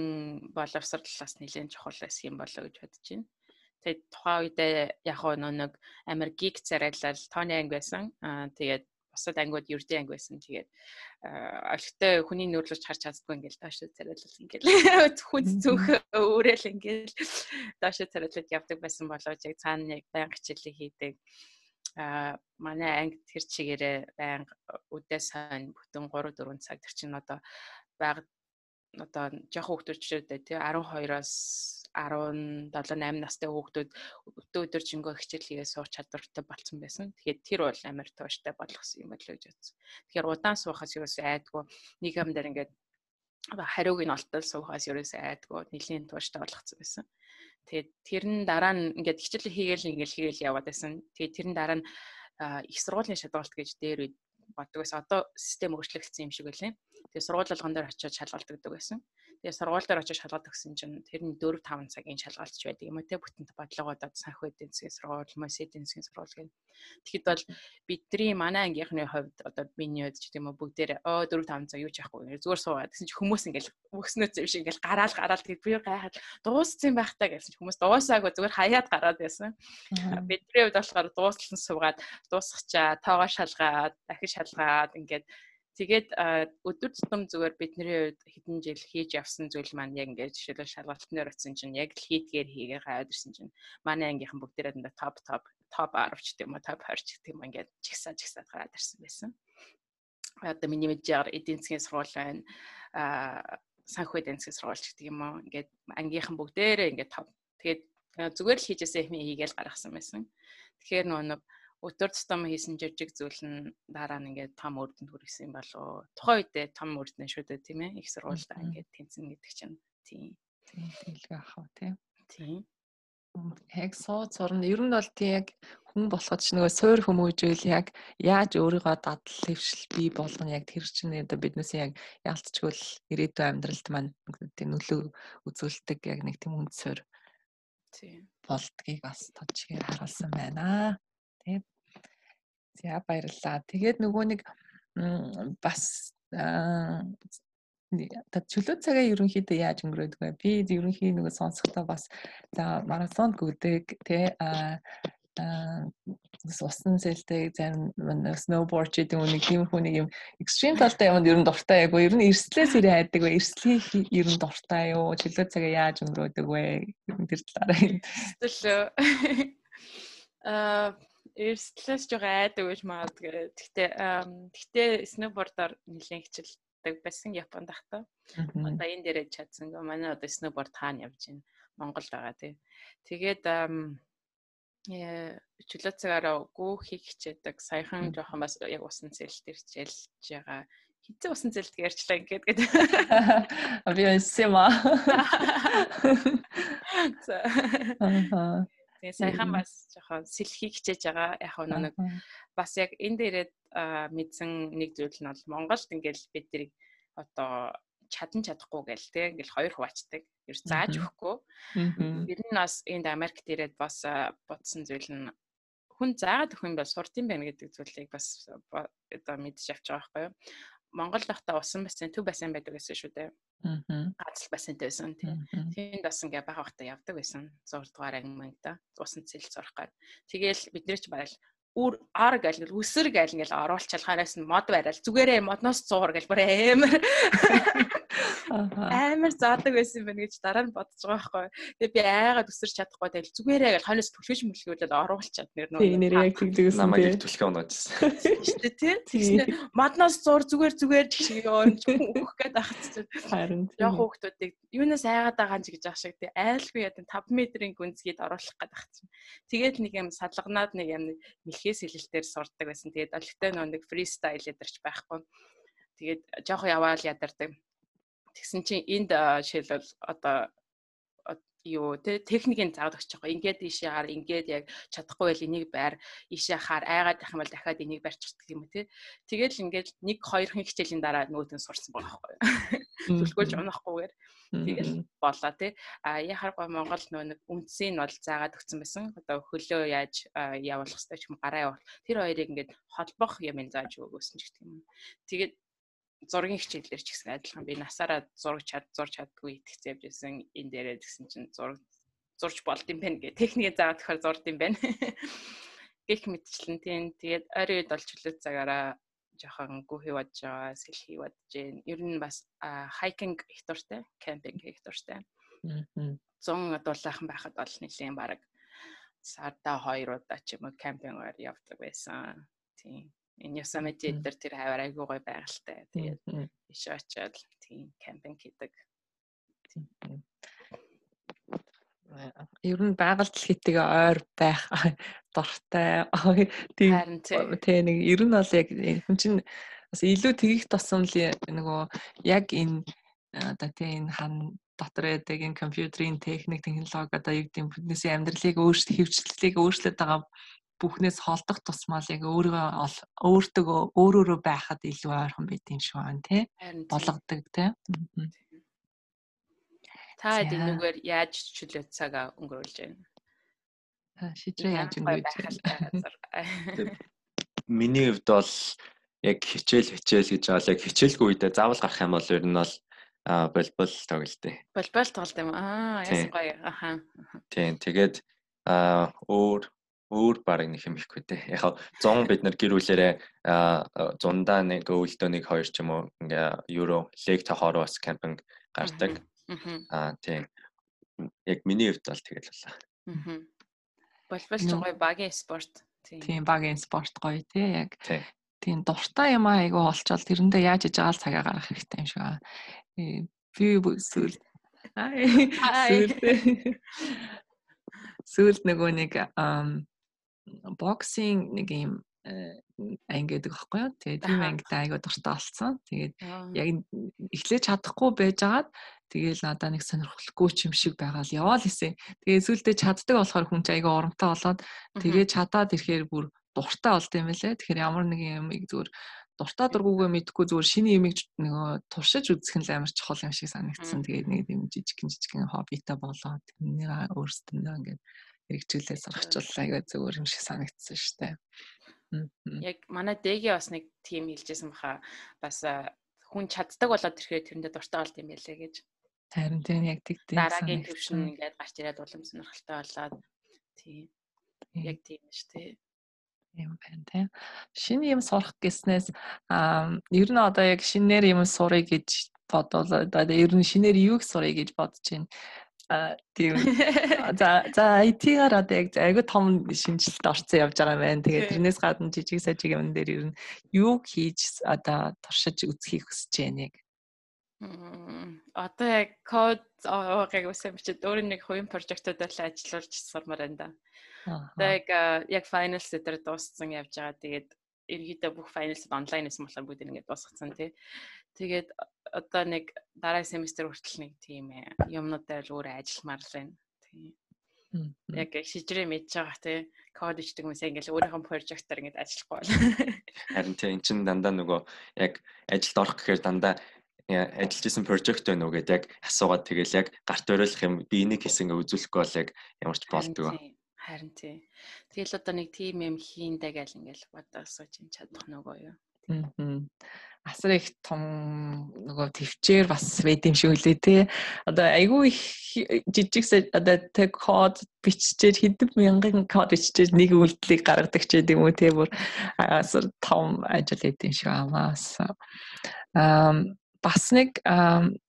боловсрол бас нэлээд чухал байсан юм болоо гэж бодож байна. Тэгээд тухайн үедээ яг нэг Америк гик царайлал тооны анги байсан. Аа тэгээд бусад ангиуд ердийн анги байсан. Тэгээд олигтой хүний нөөрлөж харж чаддгүй ингээл доош царайлал ингээл хүн зүөх өөрөөл ингээл доош царайлал явдаг байсан болоо яг цаана яг баян хичээлийг хийдэг а манай анги тэр чигээрээ байнга үдээ сайн бүтэн 3 4 цаг тэр чинь одоо баг одоо жоохон хүүхдүүдчтэй тий 12-оос 17 8 настай хүүхдүүд өдөө өдөр жингөө хичээл хийгээ суух чадвартай болсон байсан. Тэгэхээр тэр бол амар тууштай болгосон юм болоо гэж бодсон. Тэгэхээр удаан суухаас юус айдгүй нэг юм дээр ингээд хариуг нь олтол суухаас юус айдгүй нэлийн тууштай болгоцсон байсан. Тэгээд тэрэн дараа нь ингээд хичээл хийгээл ингээл хийгээл яваад байсан. Тэгээд тэрэн дараа нь их сургуулийн шалгалт гэж дээр боддог байсан. Одоо систем өөрчлөгдсөн юм шиг байлаа. Тэгээ сургууль болгон дээр очиод шалгалт өгдөг байсан. Тэгээ сургууль дээр очиж шалгаад өгсөн чинь тэр нь 4 5 цагийн шалгаалч байдаг юм уу те бүтэнт бодлогоодод санх эдийн засгийн сургууль, мөс эдийн засгийн сургууль гэх. Тэгэхэд бол бидний манай ангийнхны хувьд одоо миний хувьд ч гэдэм үү бүгдээр оо 4 5 цаг юу ч яахгүй зүгээр суугаад гэсэн чинь хүмүүс ингээл өгснөө юм шиг ингээл гараал гараал тэгээд би гайхаад дууссан байх таа гэсэн чинь хүмүүс дуусаагүй зүгээр хаяад гараад байсан. Бидний хувьд болохоор дууссан суугаад дуусгачаа тоогоо шалгаад дахиж шалгаад ингээд Тэгээд өдөр тутам зүгээр бидний хувьд хэдэн жил хийж явсан зүйл маань яг ингээд жишээлбэл шалгалтнаар очисон чинь яг хийдгээр хийгээ хаад ирсэн чинь манай ангийнхан бүгдээрээ дандаа топ топ топ 10 ч гэдэг юм уу топ 20 ч гэдэг юм ингээд чигсаа чигсаад гараад ирсэн байсан. Одоо миний мэдээр эдийн засгийн сургууль байна. Аа санхүү эдийн засгийн сургууль гэдэг юм уу ингээд ангийнхан бүгдээрээ ингээд топ. Тэгээд зүгээр л хийжээсээ хэмээ хийгээл гаргасан байсан. Тэгэхээр нөгөө өдөр тутам хийсэн жижиг зүйл нь дараа нь ингээд том үрдэнд хүрсэн юм болоо. Тухайн үедээ том үрдэн шүү дээ тийм ээ. Их сургуультай ингээд тэнцэн гэдэг чинь тийм. Тийм тэлгээ ахав тийм. Тийм. Яг сууд сурна. Ер нь бол тийм яг хүн болоход ч нөгөө суур хүмүүжэл яг яаж өөрийгөө дадал хөвшил бий болгоно яг тэр чинь одоо биднээс яг яалтчгүй ирээдүйн амьдралд маань тийм нөлөө үзүүлдэг яг нэг тийм үнд суур тийм болдгийг бас тодчгээр харуулсан байна. Тийм. За баярлалаа. Тэгээд нөгөө нэг бас та чөлөө цагаа ерөнхийдөө яаж өнгөрөөдөг вэ? Би ерөнхий нөгөө сонсохдоо бас за марафонд гүдэг тий а усан сэлтэй зарим сноуборд гэдэг нэг тиймэрхүү нэг юм экстрим талтай юмд ер нь дуртай яг ер нь эрслээс ирээ хайдаг вэ? Эрслийг ер нь дуртай юу? Чөлөө цагаа яаж өнгөрөөдөг вэ? Тэр талаараа. Төлөө аа эрсдлээс жоо айдаг гэж магадгүй. Гэхдээ гэхдээ сноубордоор нэлээд хичээлдэг байсан Японд тахта. Одоо энэ дээрээ чадсан. Манай одоо сноуборд хаана явж байна? Монголд байгаа тий. Тэгээд э чөлөө цагаараа гүүхийг хичээдэг. Саяхан жоохон бас яг усан цэлт ирчээлж байгаа. Хизээ усан цэлт ярьчлаа ингээд гэдэг. Би өссөма. За. Тэгээ саяхан бас жоохон сэлхийг хичээж байгаа. Яг нэг бас яг энэ дээрээ мэдсэн нэг зүйл нь бол Монголд ингээл бид тэрийг одоо чадан чадахгүй гээл те ингээл хоёр хуваачдаг. Ер зааж өгөхгүй. Бид нь бас энд Америкт ирээд бас бодсон зүйл нь хүн заагаад өгөх юм бол сурд юм байна гэдэг зүйлийг бас одоо мэдчих авч байгаа байхгүй юу. Монгол дахта усан бассейн төв бассейн байдаг гэсэн шүү дээ. Гац бассейнтэй байсан тийм. Тэнд бас ингээ баг багтаа явдаг байсан. 6 дугаар анги мангта усан цэл зурх гад. Тэгээл бидний ч барайл үр ар гэл үсэр гэл ингээл оруулчаал хараас нь мод барайл зүгээрээ модноос цуур гэл бүр амар амар заадаг байсан юм байна гэж дараа нь бодож байгаа байхгүй. Тэгээ би айгаад өсөрч чадахгүй тэгэл зүгээрээ гэл хойноос түлхэж мүлгүүлээд оруулчаад нэр нөө. Тийм нэр яг тэгдэгсэн. Намайг түлхээ унаажсэн. Штэ тий. Тэгснэ маднаас зур зүгээр зүгээр чиг юм өөх гээд ахчихсан. Харин яг хүүхдүүдийг юунаас айгаад байгаа юм гэж ах шиг тий. Айлгүй яа 5 метрийн гүнзгийд оруулах гээд ахчихсан. Тэгээд нэг юм салганаад нэг юм мэлхээс хилэлтээр сурдаг байсан. Тэгээд олигтой нөө нэг фристайл ядэрч байхгүй. Тэгээд жоохон яваал ядардаг Тэгсэн чинь энд жишээлбэл одоо юу те техникийн заавал өгч байгаа. Ингээд ийшээ хаар ингээд яг чадахгүй байл энийг байр ийшээ хаар айгаад байх юм бол дахиад энийг барьчихдаг юм те. Тэгэл ингээд нэг хоёр хэн хичээлийн дараа нөгөөд нь сурсан байгаа байхгүй. Түлхүүлж унахгүйгээр тэгэл болоо те. А яхаар Монгол нөө нэг үндсийг нь бол заагаад өгсөн байсан. Одоо хөлөө яаж явуулах хэрэгтэй ч юм гараа явуул. Тэр хоёрыг ингээд холбох юм зааж өгөөсөн ч гэх юм. Тэгээд зургийн хичээлээр ч гэсэн адилхан би насаараа зураг чад зурж чаддгүй итгэж явж байсан энэ дээрээ гэсэн чинь зураг зурж болд юм байна гэх техникээ заагаад тохиол зурд юм байна. Гэх мэтчлэн тийм тэгээд ойрын үед бол чөлөө цагаараа жоохон гүхий бодож байгаа, сэлхий бодож гин. Ер нь бас хайкинг их дуртай, кемпинг их дуртай. 100 дуулаахан байхад бол нэлийн баг сарда хоёр удаа ч юм уу кемпингээр явдаг байсан. Тийм энэ Yosemite дээр тэр хавар айгүй гой байгальтай. Тэгээд иш очиод тийм кемпинг хийдэг. Ер нь байгальд хитэг ойр байх дуртай. Тийм тий нэг ер нь бол яг хүн чинь бас илүү тгийх тосом л нөгөө яг энэ одоо тий энэ хан дотор байдаг энэ компьютерийн техник технологи одоо юу гэдэг юм биднээсээ амьдралыг өөрчлөлт хөвчлөлийг өөрчлөд байгаа бүхнээс холдох тусмал яг өөрийгөө өөртөө өөрөөрөө байхад илүү ойрхон байд юм шиг байна тий? Болгодог тий? Та эднүүгээр яаж чөлөө цагаа өнгөрүүлж байна? Шидрээ яаж өнгөрүүлж миний хувьд бол яг хичээл хичээл гэж л яг хичээлгүй үедээ заавал гарах юм бол ер нь бол а болбол тоглолттой. Болбол тоглолт юм. Аа яасан гоё. Аха. Тийм тэгээд а өөр өөр баг нэг юм ихгүй те. Яг 100 бид нар гэр бүлэрээ зундаа нэг өвөлдөө нэг хоёр ч юм уу ингээ евро лег тохоор бас кемпинг гардаг. Аа тийм. Яг миний хувьд бол тэгэл боллоо. Аа. Болбол ч гоё багийн спорт. Тийм багийн спорт гоё те яг. Тийм дуртай юм айгу олчвал тэрэндээ яаж иж байгаа цагаа гаргах хэрэгтэй юм шиг аа. Би сүүл. Аа. Сүүл. Сүүл нөгөө нэг боксинг нэг юм э, анги гэдэг байхгүй юу. Тэгээд тийм ангитай айгуу дуртай болсон. Тэгээд яг эхлэж чадахгүй байжгаад тэгээл надаа нэг сонирхолгүй ч юм шиг байгаа л яваал хийсэн. Тэгээд сүулдэ чаддаг болохоор хүн чинь айгуу оромтой болоод тэгээд чадаад ирэхээр бүр дуртай болд юм байлээ. Тэгэхээр ямар нэг юм зүгээр дуртай дургуугаа мэдхгүй зүгээр шинэ юмыг нөгөө туршиж үзэх нь амар чухал юм шиг санагдсан. Тэгээд нэг юм жижигхэн жижигхэн хоббитай болоод тэрнийг өөрсдөө ингээд хэрэгжүүлээ сурахчвал аяга зөвөр юм шиг санагдсан шүү дээ. Яг манай дэги бас нэг тим хэлжсэн баха бас хүн чаддаг болоод ирэхээр тэрэндээ дуртай болд юм байлээ гэж. Харин тийм яг тэгтэй. Дараагийн төвшин ингээд гарч ирээд улам сонирхолтой болоод тийм. Яг тийм шүү дээ юм байна тийм. Шинэ юм сурах гэснээс аа ер нь одоо яг шинээр юм сурыг гэж бодвол одоо ер нь шинээр юуг сурыг гэж бодож байна. А тийм. За за IT-гаар одоо яг айгүй том шинжилэлд орцсон явж байгаа юм байна. Тэгээд тэрнээс гадна жижиг сажиг юм дээр ер нь юу хийж одоо туршиж үзхийг хүсэж байна яг. Одоо яг код оогийг үсэн бичээд өөр нэг хувийн прожектуудаар ажиллуулж сурмаар да. Одоо яг яг finals дээр дууссан явж байгаа. Тэгээд ерөөдөө бүх finals онлайнээс болохоор бүгд ингэ дуусгацсан тий. Тэгээд одоо нэг дараагийн семестр хүртэл нэг тийм юмнуудаар л өөрөө ажилламаар л байна. Тийм. Яг шижрээ мэдж байгаа тий код ичдэг хүмүүс ингээл өөрийнхөө прожектоор ингээд ажиллахгүй бол. Харин тий эн чин дандаа нөгөө яг ажилд орох гэхээр дандаа ажиллаж исэн прожект байна уу гэдээ яг асуугаад тэгэл яг гарт оройлох юм би энийг хийсэн гэж үзүүлэхгүй бол яг ямар ч болдгоо. Харин тий. Тэгэл одоо нэг тим юм хийндэ гэл ингээл бодоосоо чинь чадах нөгөө юу. Аа асар их том нөгөө төвчээр бас байд юм шиг үлээ те. Одоо айгүй их жижиг одоо тэг код биччихээр хэдэн мянган код биччихээр нэг үйлдэлийг гаргадаг ч гэдэм үү те бүр асар том ажил байд юм шиг амаас. Аа бас нэг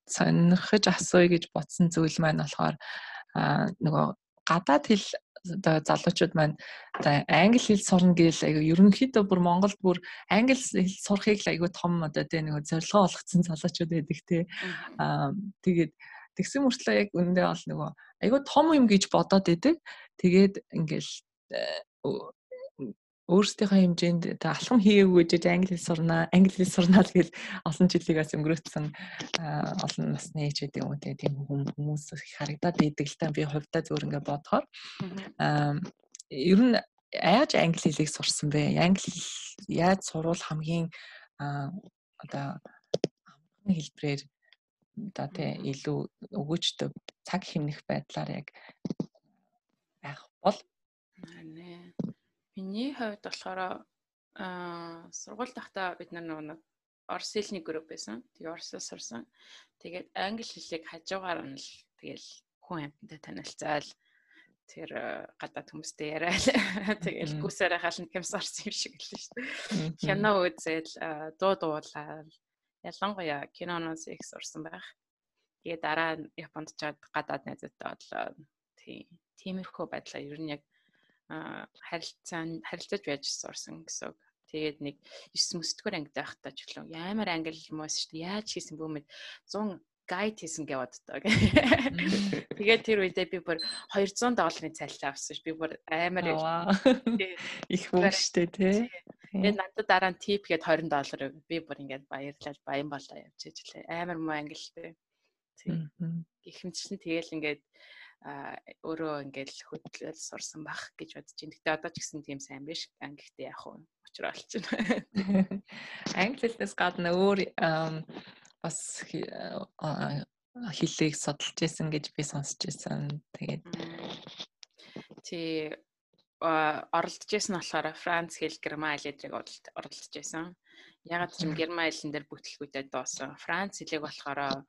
сонирхож асууя гэж бодсон зүйл маань болохоор нөгөө гадаад хэл одоо залуучууд маань одоо англи хэл сурна гээл айгу ерөнхийдөө бүр Монголд бүр англи хэл сурахыг л айгу том одоо тийм нэг зорилгоо олгоцсон залуучууд байдаг те аа тэгээд тэгсэн мөртлөө яг үндэ бол нөгөө айгу том юм гэж бодоод идэг тэгээд ингээл э, өөрсдийнхөө хэмжээнд та алхам хийгээгүй гэж англи хэл сурнаа англи хэл сурнаа л гэж олон жилийг бас өнгөрөөсөн олон насны ээж гэдэг юм уу тийм хүмүүс харагдаад идэг л та. Би хувьдаа зөвөр ингээ бодохоор. Ер нь яаж англи хэлийг сурсан бэ? Англи яаж сурвал хамгийн одоо амархан хэлбэрээр одоо тий илүү өгөөжтэй цаг хэмнэх байдлаар яг байх бол? Нэ Миний хувьд болохоор аа сургууль тахта бид нар нэг орос хэлний групп байсан. Тэгээ оросоор сурсан. Тэгээд англи хэлийг хажуугаар нь л тэгэл хүн амьтантай танилцаал тэр гадаад хүмүүстэй яриад тэгэл гүсээрээ хална гэмс орсон юм шиг л шүү дээ. Кино үзэл дуу дуулаад ялангуяа киноноос их сурсан байх. Тэгээ дараа Японд чад гадаад найзтай болоо. Тийм. Тиймэрхүү байдлаа ер нь яг харилцаанд харилцаж байж сурсан гэсэн үг. Тэгээд нэг 9 мөсдгөр ангид байхдаа ч гэлөө ямар англи хүмүүс шүү дээ. Яаж хийсэн бүү мэд 100 гайд хийсэн гэвд одоо. Тэгээд тэр үедээ би бүр 200 долларын цалин авсан ш. Би бүр амар их хүн штэ тий. Тэгээд надад дараа нь тип гээд 20 доллар би бүр ингээд баярлал баян болоо явж ижлээ. Амар муу англи. Тий. Гихмчлэн тэгэл ингээд өөрөө ингээд хөдлөл сурсан бах гэж бодож байна. Гэтэ одоо ч гэсэн тийм сайн биш. Англихдээ яг уу учраа олчихно. Англи хэлнээс гадна өөр бас хэллийг судалж исэн гэж би сонсч исэн. Тэгээд тий оролдож исэн болохоор Франц хэл, Герман хэлийг оролдож исэн. Ягаад ч юм Герман хэлэн дээр бүтлгүүдэд доосон. Франц хэлийг болохоор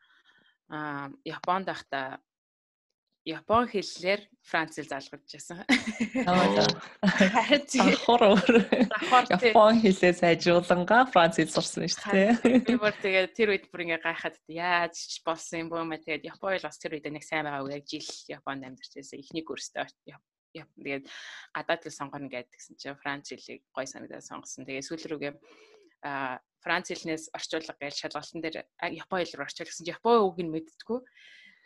а Японд байхдаа Япон хэллэр Франц хэл залгаж байсан. Давхар Япон хэлээ сайжруулангаа Франц хэл сурсан шүү дээ. Би бүр тэгээд тэр үед бүр ингээ гайхаад яаж болсон юм бөө мэ тэгээд Япон хэл бас тэр үед нэг сайн байгаа үе яг жил Японд амьдарч байсан. Эхний курстэй тэгээд гадаад хэл сонгоно гэдгсэн чинь Франц хэлийг гой санагдаад сонгосон. Тэгээд сүүл рүүгээ а Франц хэлнээс орчуулга гэж шалгалтын дээр Япон хэл рүү орчуулсан. Япон үг нь мэддэггүй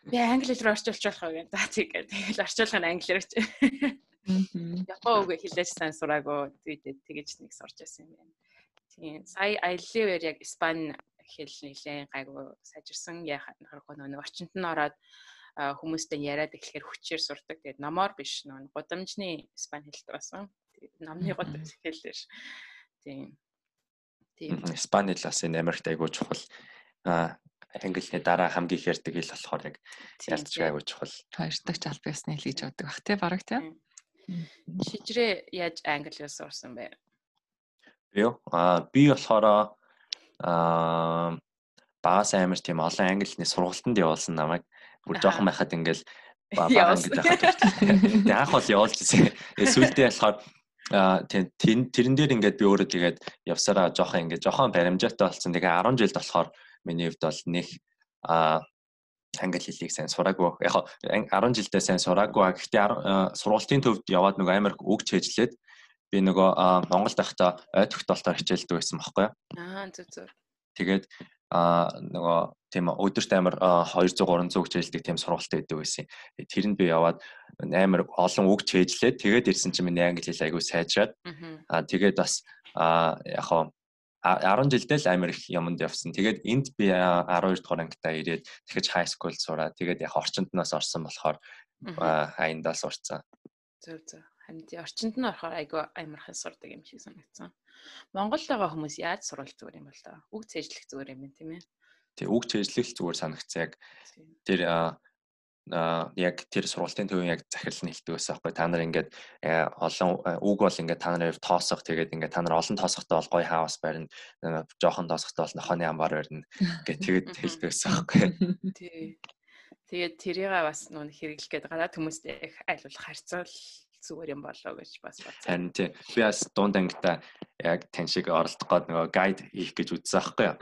би англи руу орчуулж болох уу гэдэг. За тийм. Тэгэл орчуулга нь англиэр ч. Япон үг хэлээж сайн сураагүй. Тэгээд тэгэж нэг сурч байсан юм байна. Тийм. Сая аяллаар яг Испани хэл нэлээд гайгүй яхад харахгүй нөгөө орчинд нь ороод хүмүүстэй яриад эхлэхээр хүчээр сурдаг. Тэгээд номоор биш нөгөө гудамжны Испани хэлтэй байсан. Тэгээд номны гудамж хэллээ ш. Тийм. Тийм. Испани хэл бас энэ Америкт айгүй чухал. Аа англиний дараа хамгийн их ярьдаг хэл болохоор яг ялцж байгаагүй чухал. Хоёрдогч аль байсны хэл гэж боддог бах тий бараг тий. Шижрээ яаж англиас сурсан бэ? Би аа би болохоор аа багаас амар тийм олон англиний сургалтанд явуулсан намайг бүр жоохон байхад ингээл бага ангид байхад тэгээ анх бол явуулж ирсэн. Сүүлдээ болохоор тэрэн дээр ингээд би өөрөө тэгээд явсараа жоохон ингээд жоохон баримжаатай болсон. Тэгээ 10 жилд болохоор миний хувьд бол нэг а англи хэлийг сайн сураагүй. Яг 10 жилдээ сайн сураагүй. Гэхдээ сургалтын төвд яваад нөгөө амар үг чэжлээд би нөгөө Монголд байхдаа ой тогтоолтоор хичээлдэг байсан байхгүй юу? Аа зүг зүг. Тэгээд а нөгөө тийм өдөрт амар 200 300 хичээлдэг тийм сургалт байдаг байсан. Тэрэнд би яваад амар олон үг чэжлээд тэгээд ирсэн чинь миний англи хэл аягүй сайжраад аа тэгээд бас а яг 10 жилдээ л амар их юмд явсан. Тэгээд энд би 12 дугаар ангитаа ирээд дахиж high school сураад тэгээд яг орчинднаас орсон болохоор хаяндаа сурцсан. Зөв зөв. Тий орчинд нь орохоор айгүй амархан сурдаг юм шиг санагдсан. Монголд байгаа хүмүүс яаж сурвал зүгээр юм бол та? Үг цээжлэх зүгээр юм тийм ээ. Тий үг цээжлэх зүгээр санагцсан яг тэр яг тэр сургалтын төвийн яг захирал нь хэлдэг байсан байхгүй та нар ингээд э, олон э, үг бол ингээд та нарын тоосох тэгээд ингээд та нар олон тоосохтой бол гоё хаус барина жоохон тоосохтой бол нохооны амбар барина гэж тэгээд хэлдэг байсан байхгүй тий Тэгээд тэрийг бас нүүн хэрэглэх гээд гадаад хүмүүстэй их айлуулах харьцуул зүгээр юм болоо гэж бас бодсон. Харин тий. Би бас дунд ангита яг тань шиг оролдох гээд нөгөө гайд хийх гэж үзсэн аахгүй юу?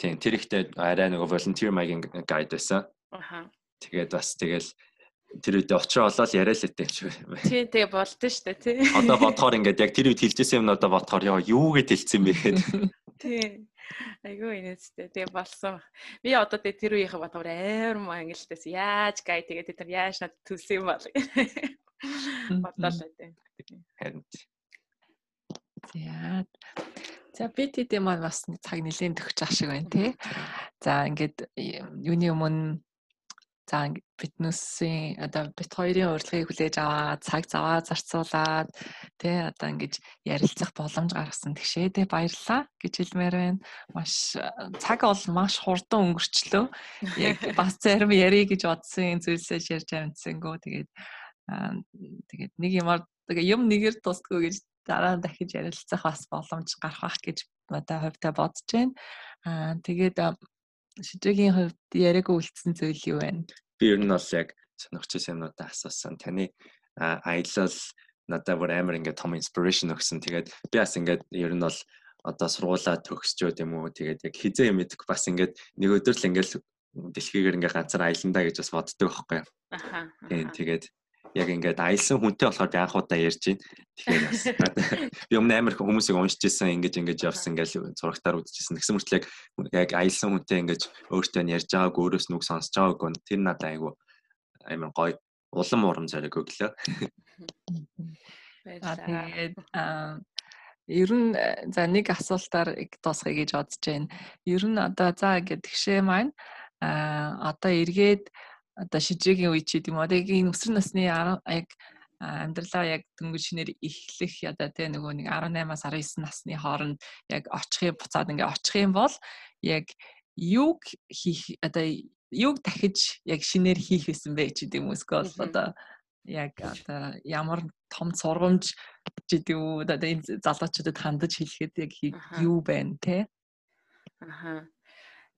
Тийм тэр ихтэй арай нөгөө volunteer making guide байсан. Аха. Тэгээд бас тэгэл тэр үедээ очроо олоод яриа л өгдөө юм шиг байна. Тий, тэгээ болдсон шүү дээ, тий. Одоо бодохоор ингээд яг тэр үед хэлжсэн юм одоо бодохоор яа юу гэж хэлсэн бэ гэхэд Тий. Айгуу инээдтэй. Тэгээ болсон. Би одоо тэгээ тэр үеийнхээ бодохоор амар маа ангилтээс яаж гай тэгээ тэр яаж над төлсөн юм бол. Бодлоо тий. харин За. За би тэдээ маань бас нэг цаг нэлээд төгч ах шиг байна тий. За ингээд юуны өмнө за фитнесийн одоо бит хоёрын урилгыг хүлээж аваад цаг заваа зарцуулаад тий одоо ингэж ярилцах боломж гаргасан тэгшээ тий баярлалаа гэж хэлмээр байна. Маш цаг бол маш хурдан өнгөрчлөө. Яг бас зарим ярих гэж бодсон зүйлсээ ярьж амжсангүй тэгээд тэгээд нэг юмар юм нэгээр тусдгүй гэж дараа нь дахиж ярилцах бас боломж гарах байх гэж одоо хувьдаа бодож байна. Аа тэгээд шижигийн хувьд яриаг үлдсэн зүйл юу вэ? би ер нь бол яг сонирхч юмнуудаа асуусан. Таны аялал надад бүр амар ингээд том inspiration өгсөн. Тэгээд би бас ингээд ер нь бол одоо сургуулаа төгсчөөд юм уу тэгээд яг хизээ юм идэх бас ингээд нэг өдөр л ингээд дэлхийгээр ингээд ганцаар аяландаа гэж бас боддог байхгүй юу. Аха. Тийм тэгээд яг ингээд аялсан хүнтэй болохоор анх удаа ярьж байна. Тэгэхээр бас би өмнө амар хүмүүсийг уншиж ирсэн ингэж ингэж явсан ингээл зурагтаар үзчихсэн. Тэгсэн мөртлөө яг яг аялсан хүнтэй ингэж өөртөө нь ярьж байгааг өөрөөс нүг сонсож байгааг тэр надад айгу амар гоё улам урам зориг өглөө. Тэгээд аа ер нь за нэг асуултаар дуусгая гэж бодож байна. Ер нь одоо за ингээд тэгшээ маань аа одоо эргээд одоо шижээгийн үе ч гэдэм үү. Одоо энэ өсвөр насны яг амьдралаа яг дөнгөж шинээр эхлэх ядаа те нөгөө нэг 18-аас 19 насны хооронд яг очих буцаад ингээ очих юм бол яг юг хийх одоо юг дахиж яг шинээр хийх байсан бэ ч гэдэм үү эсвэл одоо яг одоо ямар том сургамж ч гэдэм үү. Одоо энэ залуучуудад хандаж хэлэхэд яг юу байна те? Аха.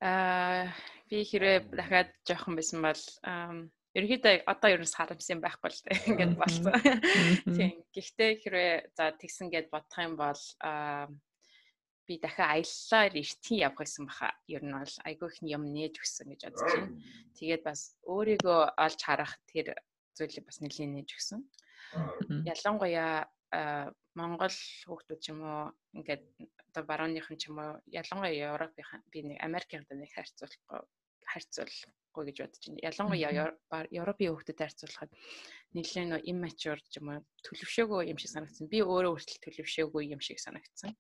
Аа би хэрэг дахиад жоохон байсан бол ерөнхийдөө одоо ерөөс харамсан байхгүй л дээ ингээд болсон. Тийм. Гэхдээ хэрвээ за тэгсэн гэд бодох юм бол би дахиад аяллаар эртний явах гэсэн баха. Ер нь бол айгүй их юм нээж өгсөн гэж бодож байна. Тэгээд бас өөрийгөө олж харах тэр зүйлийг бас нэлийн нээж өгсөн. Ялангуяа Монгол хүүхдүүд ч юм уу ингээд одоо барууныхан ч юм уу ялангуяа Европын би нэг Америкийн нэг харьцуулахгүй харьцуулахгүй гэж бодож байна. Ялангуяа Европын хүүхдэд харьцуулахад нэлээд нөө immature ч юм уу төлөвшөөгүй юм шиг санагдсан. Би өөрөө өөртөө төлөвшөөгүй юм шиг санагдсан.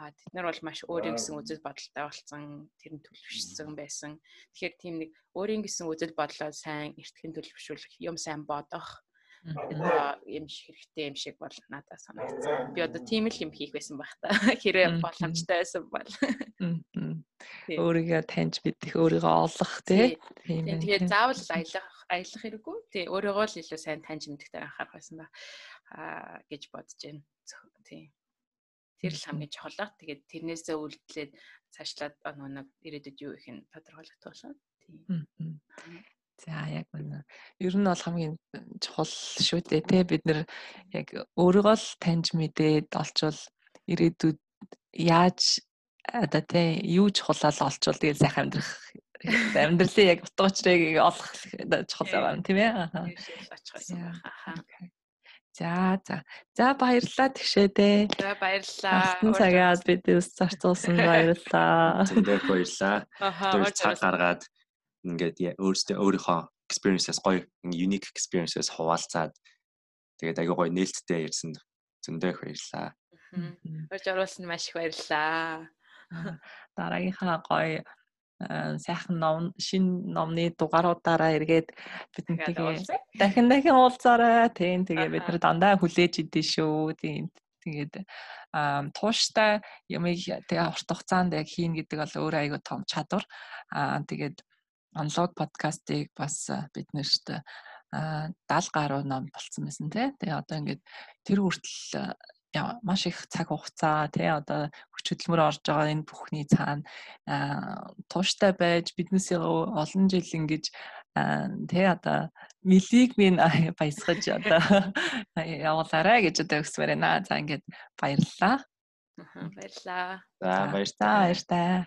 А тэд нар бол маш өөрийн гэсэн үзэл бодолтой болсон, тэр нь төлөвшсөн байсан. Тэгэхээр тийм нэг өөрийн гэсэн үзэл бодлоо сайн эртхэн төлөвшүүлэх, юм сайн бодох юм шиг хэрэгтэй юм шиг бол надад санагдсан. Би одоо тийм л юм хийх байсан байх та. Хэрэг боломжтой байсан бол. Өөрийгөө таньж мэдэх, өөрийгөө олох тий. Тийм. Тэгээд заавал аялах аялах хэрэггүй. Тий. Өөрийгөө л илүү сайн таньж мэддэг анхаарах байсан ба аа гэж бодож байна. Тий. Тэр л хамгийн чухал. Тэгээд тэрнээсээ үлдлээд цаашлаад нэг ирээдүйд юу их нь тодорхойлогдох болно. Тий. За яг үнэ. Ер нь бол хамгийн чухал шүү дээ те бид нэр яг өөрийгөө л таньж мэдээд олчвол ирээдүйд яаж одоо те юу чухалал олчвол тэгээд сайхан амьдрах амьдралын яг утга учирыг олох чухал байгаа юм тийм ээ. За за. За баярлалаа тэгшээ дээ. За баярлалаа. Алтан цагаад бид ус зарцуулсан баярлалаа. Зөндөө баярлалаа. Тэр цаг гаргаад ингээд өөрөөсөө өөрийнхөө experiences гоё unique experiences хуваалцаад тэгээд аягүй гоё нээлттэй ярьсан зөндөө их баярлаа. Урьж оруулсан маш их баярлаа. Дараагийнхаа гоё сайхан ном шин номны дугааруудаараа эргээд бидэнтэйгээ дахин дахин уулзаарай. Тийм тэгээ бид нар дандаа хүлээж идэв шүү. Тийм тэгээд тууштай ямыг тэгээ урт хугацаанд яг хийн гэдэг бол өөр айгүй том чадвар. Аа тэгээд онлог подкастыг бас бид нэрт 70 гаруй ном болцсон байсан тий. Тэгээ одоо ингээд тэр хүртэл маш их цаг хугацаа тий одоо хүч хөдөлмөр орж байгаа энэ бүхний цаана тууштай байж биднээсээ олон жил ингэж тий одоо милийг минь баясгаж одоо явуулаарай гэж одоо өсвөр байна. За ингээд баярлалаа. Баярлалаа. За. Баярлалаа. Баярлалаа.